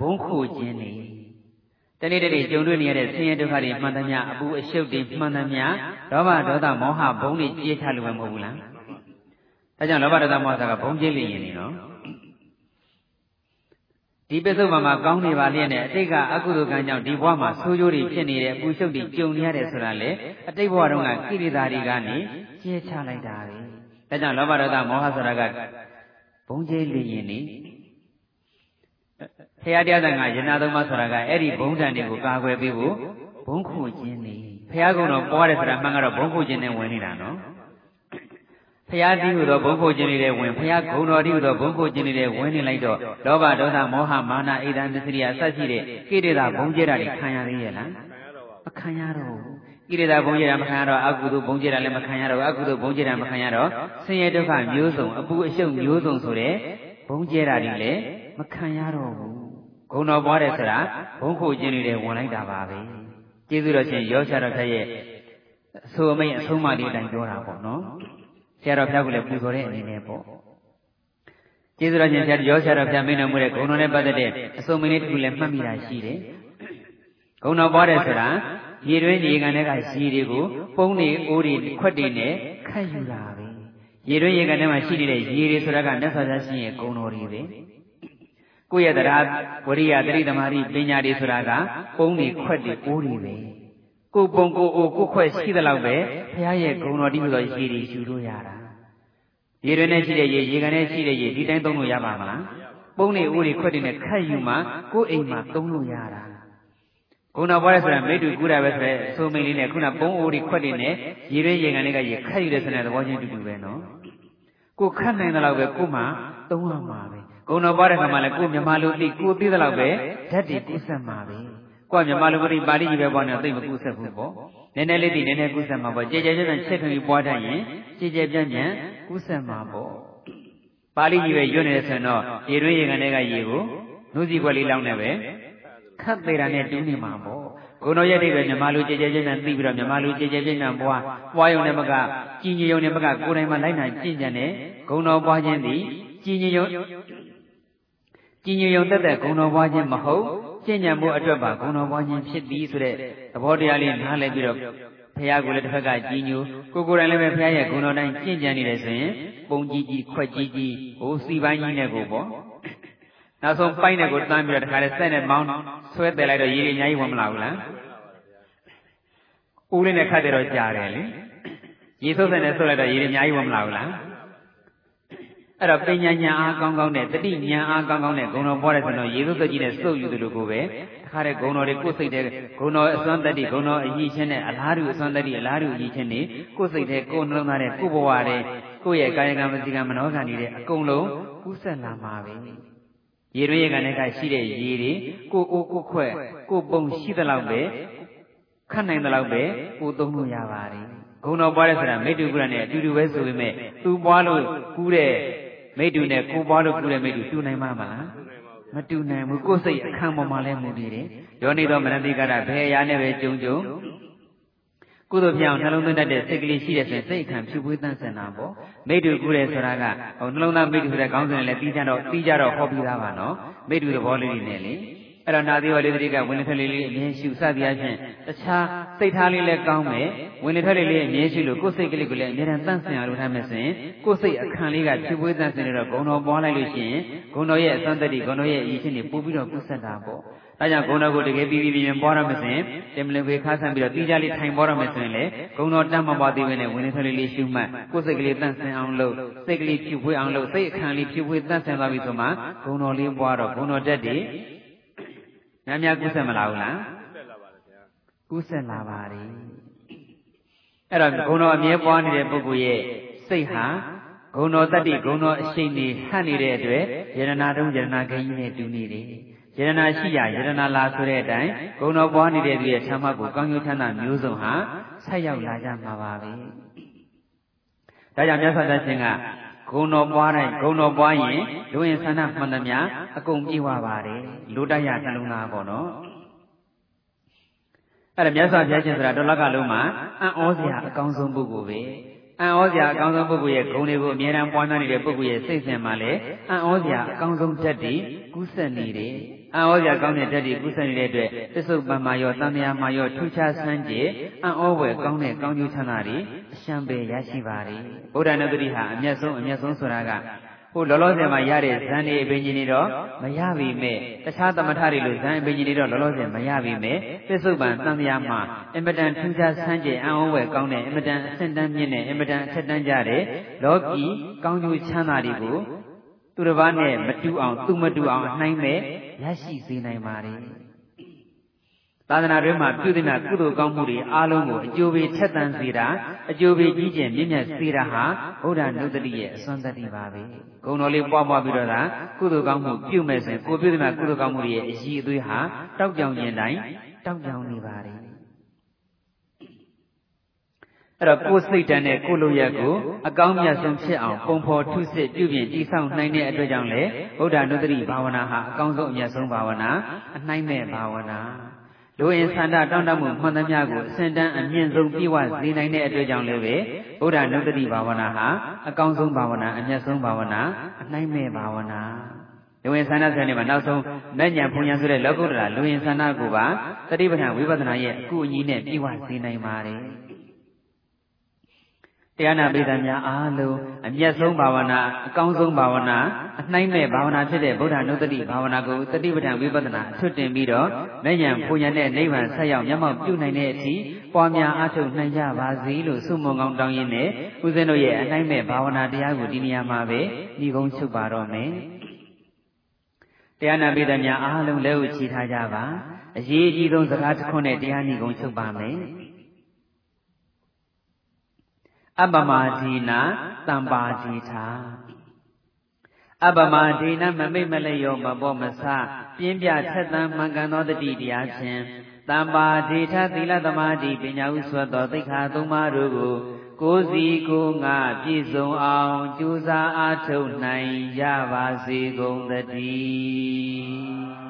ဘုံခိုခြင်းလေ တနေ့တည်းကြုံတွေ့နေရတဲ့ဆင်းရဲဒုက္ခတွေမှန်သမျှအပူအရှုပ်တွေမှန်သမျှလောဘဒေါသမောဟဘုံတွေကြေးချလို့မဟုတ်ဘူးလားဒါကြောင့်လောဘဒေါသမောဟကဘုံကြေးလျင်နေနော်ဒီပစ္စုပန်မှာကောင်းနေပါလျက်နဲ့အတိတ်ကအကုသိုလ်ကံကြောင့်ဒီဘဝမှာဆိုးကျိုးတွေဖြစ်နေတဲ့အပူရှုပ်တွေကြုံနေရတယ်ဆိုတာလေအတိတ်ဘဝတုန်းကကိရိတာတွေကနေကြေးချလိုက်တာပဲဒါကြောင့်လောဘဒေါသမောဟဆိုတာကဘုံကြေးလျင်နေ ဖရာတရားသံဃာယနာသုံးပါးဆိုတာကအဲ့ဒီဘုံတန်တွေကိုကာကွယ်ပေးဖို့ဘုံခုခြင်းနေဖရာကုံတော်ပွားတယ်ဆိုတာမှန်ကတော့ဘုံခုခြင်းနဲ့ဝင်နေတာနော်ဖရာတိဟုသောဘုံခုခြင်းတွေဝင်ဖရာဂုံတော်တိဟုသောဘုံခုခြင်းတွေဝင်နေလိုက်တော့လောဘဒေါသမောဟမာနအိဒံမစ္စရိယအစရှိတဲ့ကိရိတာဘုံကျဲတာတွေခံရသေးရဲ့လားမခံရတော့ဘူးကိရိတာဘုံကျဲတာမခံရတော့အကုသိုလ်ဘုံကျဲတာလည်းမခံရတော့အကုသိုလ်ဘုံကျဲတာမခံရတော့ဆင်းရဲဒုက္ခမျိုးစုံအပူအရှုပ်မျိုးစုံဆိုတဲ့ဘုံကျဲတာတွေလည်းမခံရတော့ဘူး ဂုံတော်ပွားတယ်ဆိုတာဘုံခုခြင်းတွေဝင်လိုက်တာပါပဲကျေးဇူးတော်ရှင်ရောရှာတော်ခက်ရဲ့အဆိုအမိတ်အဆုံးအမလေးတိုင်းပြောတာပေါ့နော်ဆရာတော်ဘုရားကလည်းပူဇော်တဲ့အနေနဲ့ပေါ့ကျေးဇူးတော်ရှင်ဆရာရောဆရာတော်ဘုရားမင်းတော်မူတဲ့ဂုဏ်တော်နဲ့ပတ်သက်တဲ့အစုံမင်းလေးတစ်ခုလည်းမှတ်မိတာရှိတယ်။ဂုဏ်တော်ပွားတယ်ဆိုတာရေတွင်းရေကန်တွေကရေတွေကိုပုံးနေအိုးတွေခွက်တွေနဲ့ခတ်ယူတာပဲ။ရေတွင်းရေကန်ထဲမှာရှိနေတဲ့ရေတွေဆိုတာကမြတ်စွာဘုရားရှင်ရဲ့ဂုဏ်တော်တွေပဲ။ ကိုယ့်ရဲ့တရားဝရိယတတိသမารိပညာတွေဆိုတာကပုံးတွေခွက်တွေအိုးတွေပဲ။ကိုပုံကိုအိုကိုခွက်ရှိသလောက်ပဲဘုရားရဲ့ဂုဏ်တော်တည်းဟူသောရေတွေယူလို့ရတာ။ရေတွေနဲ့ရှိတဲ့ရေရေကန်နဲ့ရှိတဲ့ရေဒီတိုင်းသုံးလို့ရပါမလားပုံးနေဦးတွေခွက်တွေနဲ့ခတ်ယူမှကိုယ်အိမ်မှာသုံးလို့ရတာခုနပေါ်ရဲဆိုတာမိတူကူတာပဲဆိုရဲအဆိုမိန်လေးနဲ့ခုနပုံးဦးတွေခွက်တွေနဲ့ရေတွေရေကန်တွေကရေခတ်ယူတဲ့ဆိုတဲ့သဘောချင်းတူတူပဲနော်ကိုခတ်နိုင်တဲ့လောက်ပဲကိုမှသုံးရမှာပဲ ခုနပေါ်တဲ့ခါမှလည်းကိုမြမလူသိကိုသိတဲ့လောက်ပဲဓာတ်တွေကုဆက်မှာပဲကိုမြမလူမသိပါဠိကြီးပဲပေါ်နေသိမကုဆက်ဘူးပေါ့နည်းနည်းလေးသိနည်းနည်းကုဆက်မှာပေါ့ကြည်ကြဲကြဲချက်ထွင်ပြီးပွားတတ်ရင်ကြည်ကြဲပြန့်ပြန့်ကူးဆက်မှာပေါ့ပါဠိကြီးပဲရွတ်နေတယ်ဆိုရင်တော့ရေတွင်းရေကန်တွေကရေကိုနှုတ်စီခွက်လေးလောင်းနေပဲခတ်သေးတာနဲ့တူးနေမှာပေါ့ဂုဏတော်ရဲ့အိဗယ်မြမလူကြည်ကြဲပြန့်ပြန့်သိပြီးတော့မြမလူကြည်ကြဲပြန့်ပြန့်ပွားပွားယုံနဲ့မကကြည်ညိုယုံနဲ့မကကိုယ်တိုင်မှလိုက်နိုင်ကြင်ကြံတဲ့ဂုဏတော်ပွားခြင်းသည်ကြည်ညိုယုံ ကြည်ညိုယုံတက်တဲ့ဂုဏတော်ပွားခြင်းမဟုတ်ကျင့်ကြံမှုအတွက်ပါဂုဏတော်ပွားခြင်းဖြစ်သည်ဆိုတဲ့သဘောတရားလေးနားလည်ပြီးတော့ဖះကိုလည်းတစ်ဖက်ကကြီးညိုကိုကိုယ်တိုင်လည်းပဲဖះရဲ့ဂုဏ်တော်တိုင်းကျင့်ကြံနေတယ်ဆိုရင်ပုံကြီးကြီးခွက်ကြီးကြီးဟိုစီပိုင်းကြီးနဲ့ကိုပေါ့နောက်ဆုံးပိုင်းနဲ့ကိုတန်းပြီးတော့တခါလေဆက်နဲ့မောင်းဆွဲတယ်လိုက်တော့ရေတွေအများကြီးဝင်မလာဘူးလားဦးလေးနဲ့ခတ်တယ်တော့ကြားတယ်လေရေဆုပ်ဆက်နဲ့ဆွဲလိုက်တော့ရေတွေအများကြီးဝင်မလာဘူးလား အဲ့တော့ပညာဉာဏ်အားကောင်းကောင်းနဲ့တတိဉာဏ်အားကောင်းကောင်းနဲ့ဂုဏ်တော်ပွားတဲ့ဆိုတော့ရေသုတ်ကြီးနဲ့စုပ်ယူတယ်လို့ကိုပဲတခါတည်းဂုဏ်တော်တွေကိုယ်စိတ်တဲ့ဂုဏ်တော်အစွမ်းတတိဂုဏ်တော်အကြီးချင်းနဲ့အလားတူအစွမ်းတတိအလားတူအကြီးချင်းနဲ့ကိုယ်စိတ်တဲ့ကိုယ်နှလုံးသားတဲ့ကိုယ်ဘဝတဲ့ကိုယ့်ရဲ့ကာယကံမစီကံမနောကံတွေတဲ့အကုန်လုံးကူးဆက်လာမှာပဲရေရွေးရကနဲ့ကရှိတဲ့ရေတွေကိုကိုကိုခွက်ကိုပုံရှိသလောက်ပဲခတ်နိုင်သလောက်ပဲကိုသုံးလို့ရပါတယ်ဂုဏ်တော်ပွားတဲ့ဆိုတာမိတ္တူကုရနဲ့အတူတူပဲဆိုပေမဲ့သူပွားလို့ကူးတဲ့ မိတူနဲ့ကိုပွားလို့ကူတဲ့မိတူတူနိုင်မှာမလားမတူနိုင်ဘူးကိုယ်စိတ်အခမ်းပေါ်မှာလည်းမူတည်တယ်ယောနေတော်မနတိကရဘယ်အရာနဲ့ပဲကြုံကြုံကုသိုလ်ပြောင်းနှလုံးသွင်းတတ်တဲ့စိတ်ကလေးရှိတဲ့ဆိုရင်စိတ်အခမ်းဖြူပွေးတန်းစင်တာပေါ့မိတူကူတယ်ဆိုတာကဟိုနှလုံးသားမိတူဆိုတဲ့ခေါင်းစဉ်နဲ့လည်းပြီးကြတော့ပြီးကြတော့ဟောပြီးသားပါနော်မိတူသဘောလေးတွေနဲ့လေ အဲ့တော့နာသီဝလေးတိကဝင်လေထွက်လေးလေးအမြင်ရှုစသည်အချင်းတခြားစိတ်ထားလေးလည်းကောင်းမယ်ဝင်လေထွက်လေးလေးအမြင်ရှုလို့ကိုယ်စိတ်ကလေးကိုလည်းအမြဲတမ်းတန့်စင်အောင်လုပ်ထားမယ်ဆိုရင်ကိုယ်စိတ်အခန့်လေးကဖြူပွေးတန့်စင်နေတော့ဂုံတော်ပွားလိုက်လို့ရှိရင်ဂုံတော်ရဲ့အစွမ်းတတ္တိဂုံတော်ရဲ့အရေးချင်းတွေပို့ပြီးတော့ကုသတာပေါ့ဒါကြောင့်ဂုဏ်တော်ကိုတကယ်ပြီးပြီးပြင်းပွားရမယ်ဆိုရင်တင်မလင်ခွေခါဆန်းပြီးတော့တိကျလေးထိုင်ပွားရမယ်ဆိုရင်လေဂုဏ်တော်တတ်မပွားသေးဘဲနဲ့ဝင်နေထွက်လေးလေးရှုမှတ်ကိုယ်စိတ်ကလေးတန့်စင်အောင်လုပ်စိတ်ကလေးဖြူဖွေးအောင်လုပ်စိတ်အခန့်လေးဖြူဖွေးတန့်စင်သွားပြီဆိုမှဂုဏ်တော်လေးပွားတော့ဂုဏ်တော်တက်တယ် များများကုဆက်မလာဘူးလားကုဆက်လာပါတယ်အဲ့တော့ဂုဏ်တော်အမြဲပွားနေတဲ့ပုဂ္ဂိုလ်ရဲ့စိတ်ဟာဂုဏ်တော်တတ္တိဂုဏ်တော်အရှိန်နေဟန့်နေတဲ့အတွက်ယရနာတုံးယရနာခင်းနဲ့တူနေတယ်ယရနာရှိရယရနာလာဆိုတဲ့အတိုင်းဂုဏတော်ပွားနေတဲ့သူရဲ့ဓမ္မကိုကောင်းကျိုးချမ်းသာမျိုးစုံဟာဆက်ရောက်လာကြမှာပါပဲဒါကြောင့်မြတ်စွာဘုရားရှင်က ဂုံတော်ပွားတိုင်းဂုံတော်ပွားရင်လူရင်ဆန္ဒမှန်သမျှအကုန်ပြေဝပါတယ်လူတရနှလုံးသားပေါ့နော်အဲ့ဒါမြတ်စွာဘုရားရှင်ဆိုတာတော်လကလုံးမှာအံ့ဩစရာအကောင်းဆုံးပုဂ္ဂိုလ်ပဲအံ့ဩစရာအကောင်းဆုံးပုဂ္ဂိုလ်ရဲ့ဂုဏ်တွေကိုအမြဲတမ်းပွားများနေတဲ့ပုဂ္ဂိုလ်ရဲ့စိတ်ဆင်မှာလည်းအံ့ဩစရာအကောင်းဆုံးတတ်တည်ကူးဆက်နေတယ် အံ့ဩစရာကောင်းတဲ့တတ်တည်ကူးဆက်နေတဲ့အတွက်ပစ္စုပန်မှာရောတန်မြာမှာရောထူးခြားဆန်းကျင်အံ့ဩဝယ်ကောင်းတဲ့ကောင်းကျိုးချမ်းသာတွေအရှံပေရရှိပါတယ်ဗုဒ္ဓနုတ္တိဟာအမျက်ဆုံးအမျက်ဆုံးဆိုတာကဟိုလောလောဆယ်မှာရတဲ့ဇန်နေအပင်ကြီးတွေတော့မရပြီမဲ့တခြားသမထတွေလို့ဇန်အပင်ကြီးတွေတော့လောလောဆယ်မရပြီမဲ့သစ္စုပ္ပန်တန်တရားမှာအင်မတန်ထူးခြားဆန်းကျင်အံ့ဩဝယ်ကောင်းတဲ့အင်မတန်အဆင့်တန်းမြင့်တဲ့အင်မတန်အထက်တန်းကြတဲ့လောကီကောင်းကျိုးချမ်းသာတွေကိုသူတစ်ပါးနဲ့မတူအောင်သူမတူအောင်အနှိုင်းမဲ့ ရရှိစေနိုင်ပါတယ်သာသနာတွင်မှာပြုသမျှကုသိုလ်ကောင်းမှုတွေအားလုံးကိုအကျိုးပေးချက်တန်စေတာအကျိုးပေးကြီးကျယ်မြင့်မြတ်စေတာဟာဘုရားနုတ္တိရဲ့အစွမ်းတတ္တိပါပဲဂုဏ်တော်လေးပွားပွားပြီးတော့သာကုသိုလ်ကောင်းမှုပြုမယ်ဆိုရင်ကိုပြုသမျှကုသိုလ်ကောင်းမှုတွေရဲ့အည်အသွေးဟာတောက်ပြောင်ခြင်းတိုင်းတောက်ပြောင်နေပါတယ် အဲ့တော့ကိုယ်စိတ်တန်တဲ့ကိုယ်လိုရက်ကိုအကောင်းမြတ်ဆုံးဖြစ်အောင်ပုံဖော်ထုစစ်ပြုပြင်တည်ဆောက်နိုင်တဲ့အတွက်ကြောင့်လေဗုဒ္ဓနုတ္တိဘာဝနာဟာအကောင်းဆုံးအမြတ်ဆုံးဘာဝနာအနှိုင်းမဲ့ဘာဝနာလူအင်ဆန္ဒတောင်းတမှုမှန်သမျှကိုအစဉ်တန်းအမြင့်ဆုံးပြည့်ဝစေနိုင်တဲ့အတွက်ကြောင့်လည်းပဲဗုဒ္ဓနုတ္တိဘာဝနာဟာအကောင်းဆုံးဘာဝနာအမြတ်ဆုံးဘာဝနာအနိုင်မဲ့ဘာဝနာလူဝင်ဆန္ဒဆိုတဲ့မှာနောက်ဆုံးမဲ့ညာဘုံညာဆိုတဲ့လောကုတ္တရာလူဝင်ဆန္ဒကိုပါတတိပဋ္ဌာန်ဝိပဿနာရဲ့အကူအညီနဲ့ပြည့်ဝစေနိုင်ပါတယ် တရားနာပိသများအားလုံးအမျက်ဆုံးဘာဝနာအကောင်းဆုံးဘာဝနာအနှိုင်းမဲ့ဘာဝနာဖြစ်တဲ့ဗုဒ္ဓနုတ္တိဘာဝနာကိုတတိပဋ္ဌာန်ဝိပဿနာအထွတ်တင်ပြီးတော့မဲ့ညာဘုံညာနဲ့နိဗ္ဗာန်ဆက်ရောက်မျက်မှောက်ပြုနိုင်တဲ့အထိပွားများအားထုတ်နိုင်ကြပါစေလို့ဆုမွန်ကောင်းတောင်းရင်းနဲ့ဦးဇင်းတို့ရဲ့အနှိုင်းမဲ့ဘာဝနာတရားကိုဒီနေရာမှာပဲညီကုန်းချုပ်ပါတော့မယ်တရားနာပိသများအားလုံးလက်ဥချီထားကြပါအရေးအကြီးဆုံးစကားတစ်ခုနဲ့တရားညီကုန်းချုပ်ပါမယ် အပမဒီနာတံပါတိထာအပမဒီနာမမိတ်မလျောမပေါ်မဆပြင်းပြထက်သန်မှန်ကန်သောတတိတရားဖြင့်တံပါတိထသီလသမာဓိပညာဥဆွတ်သောသိက္ခာသုံးပါးတို့ကိုကိုယ်စီကိုငါပြည့်စုံအောင်ကြိုးစားအားထုတ်နိုင်ရပါစေကုန်သတည်း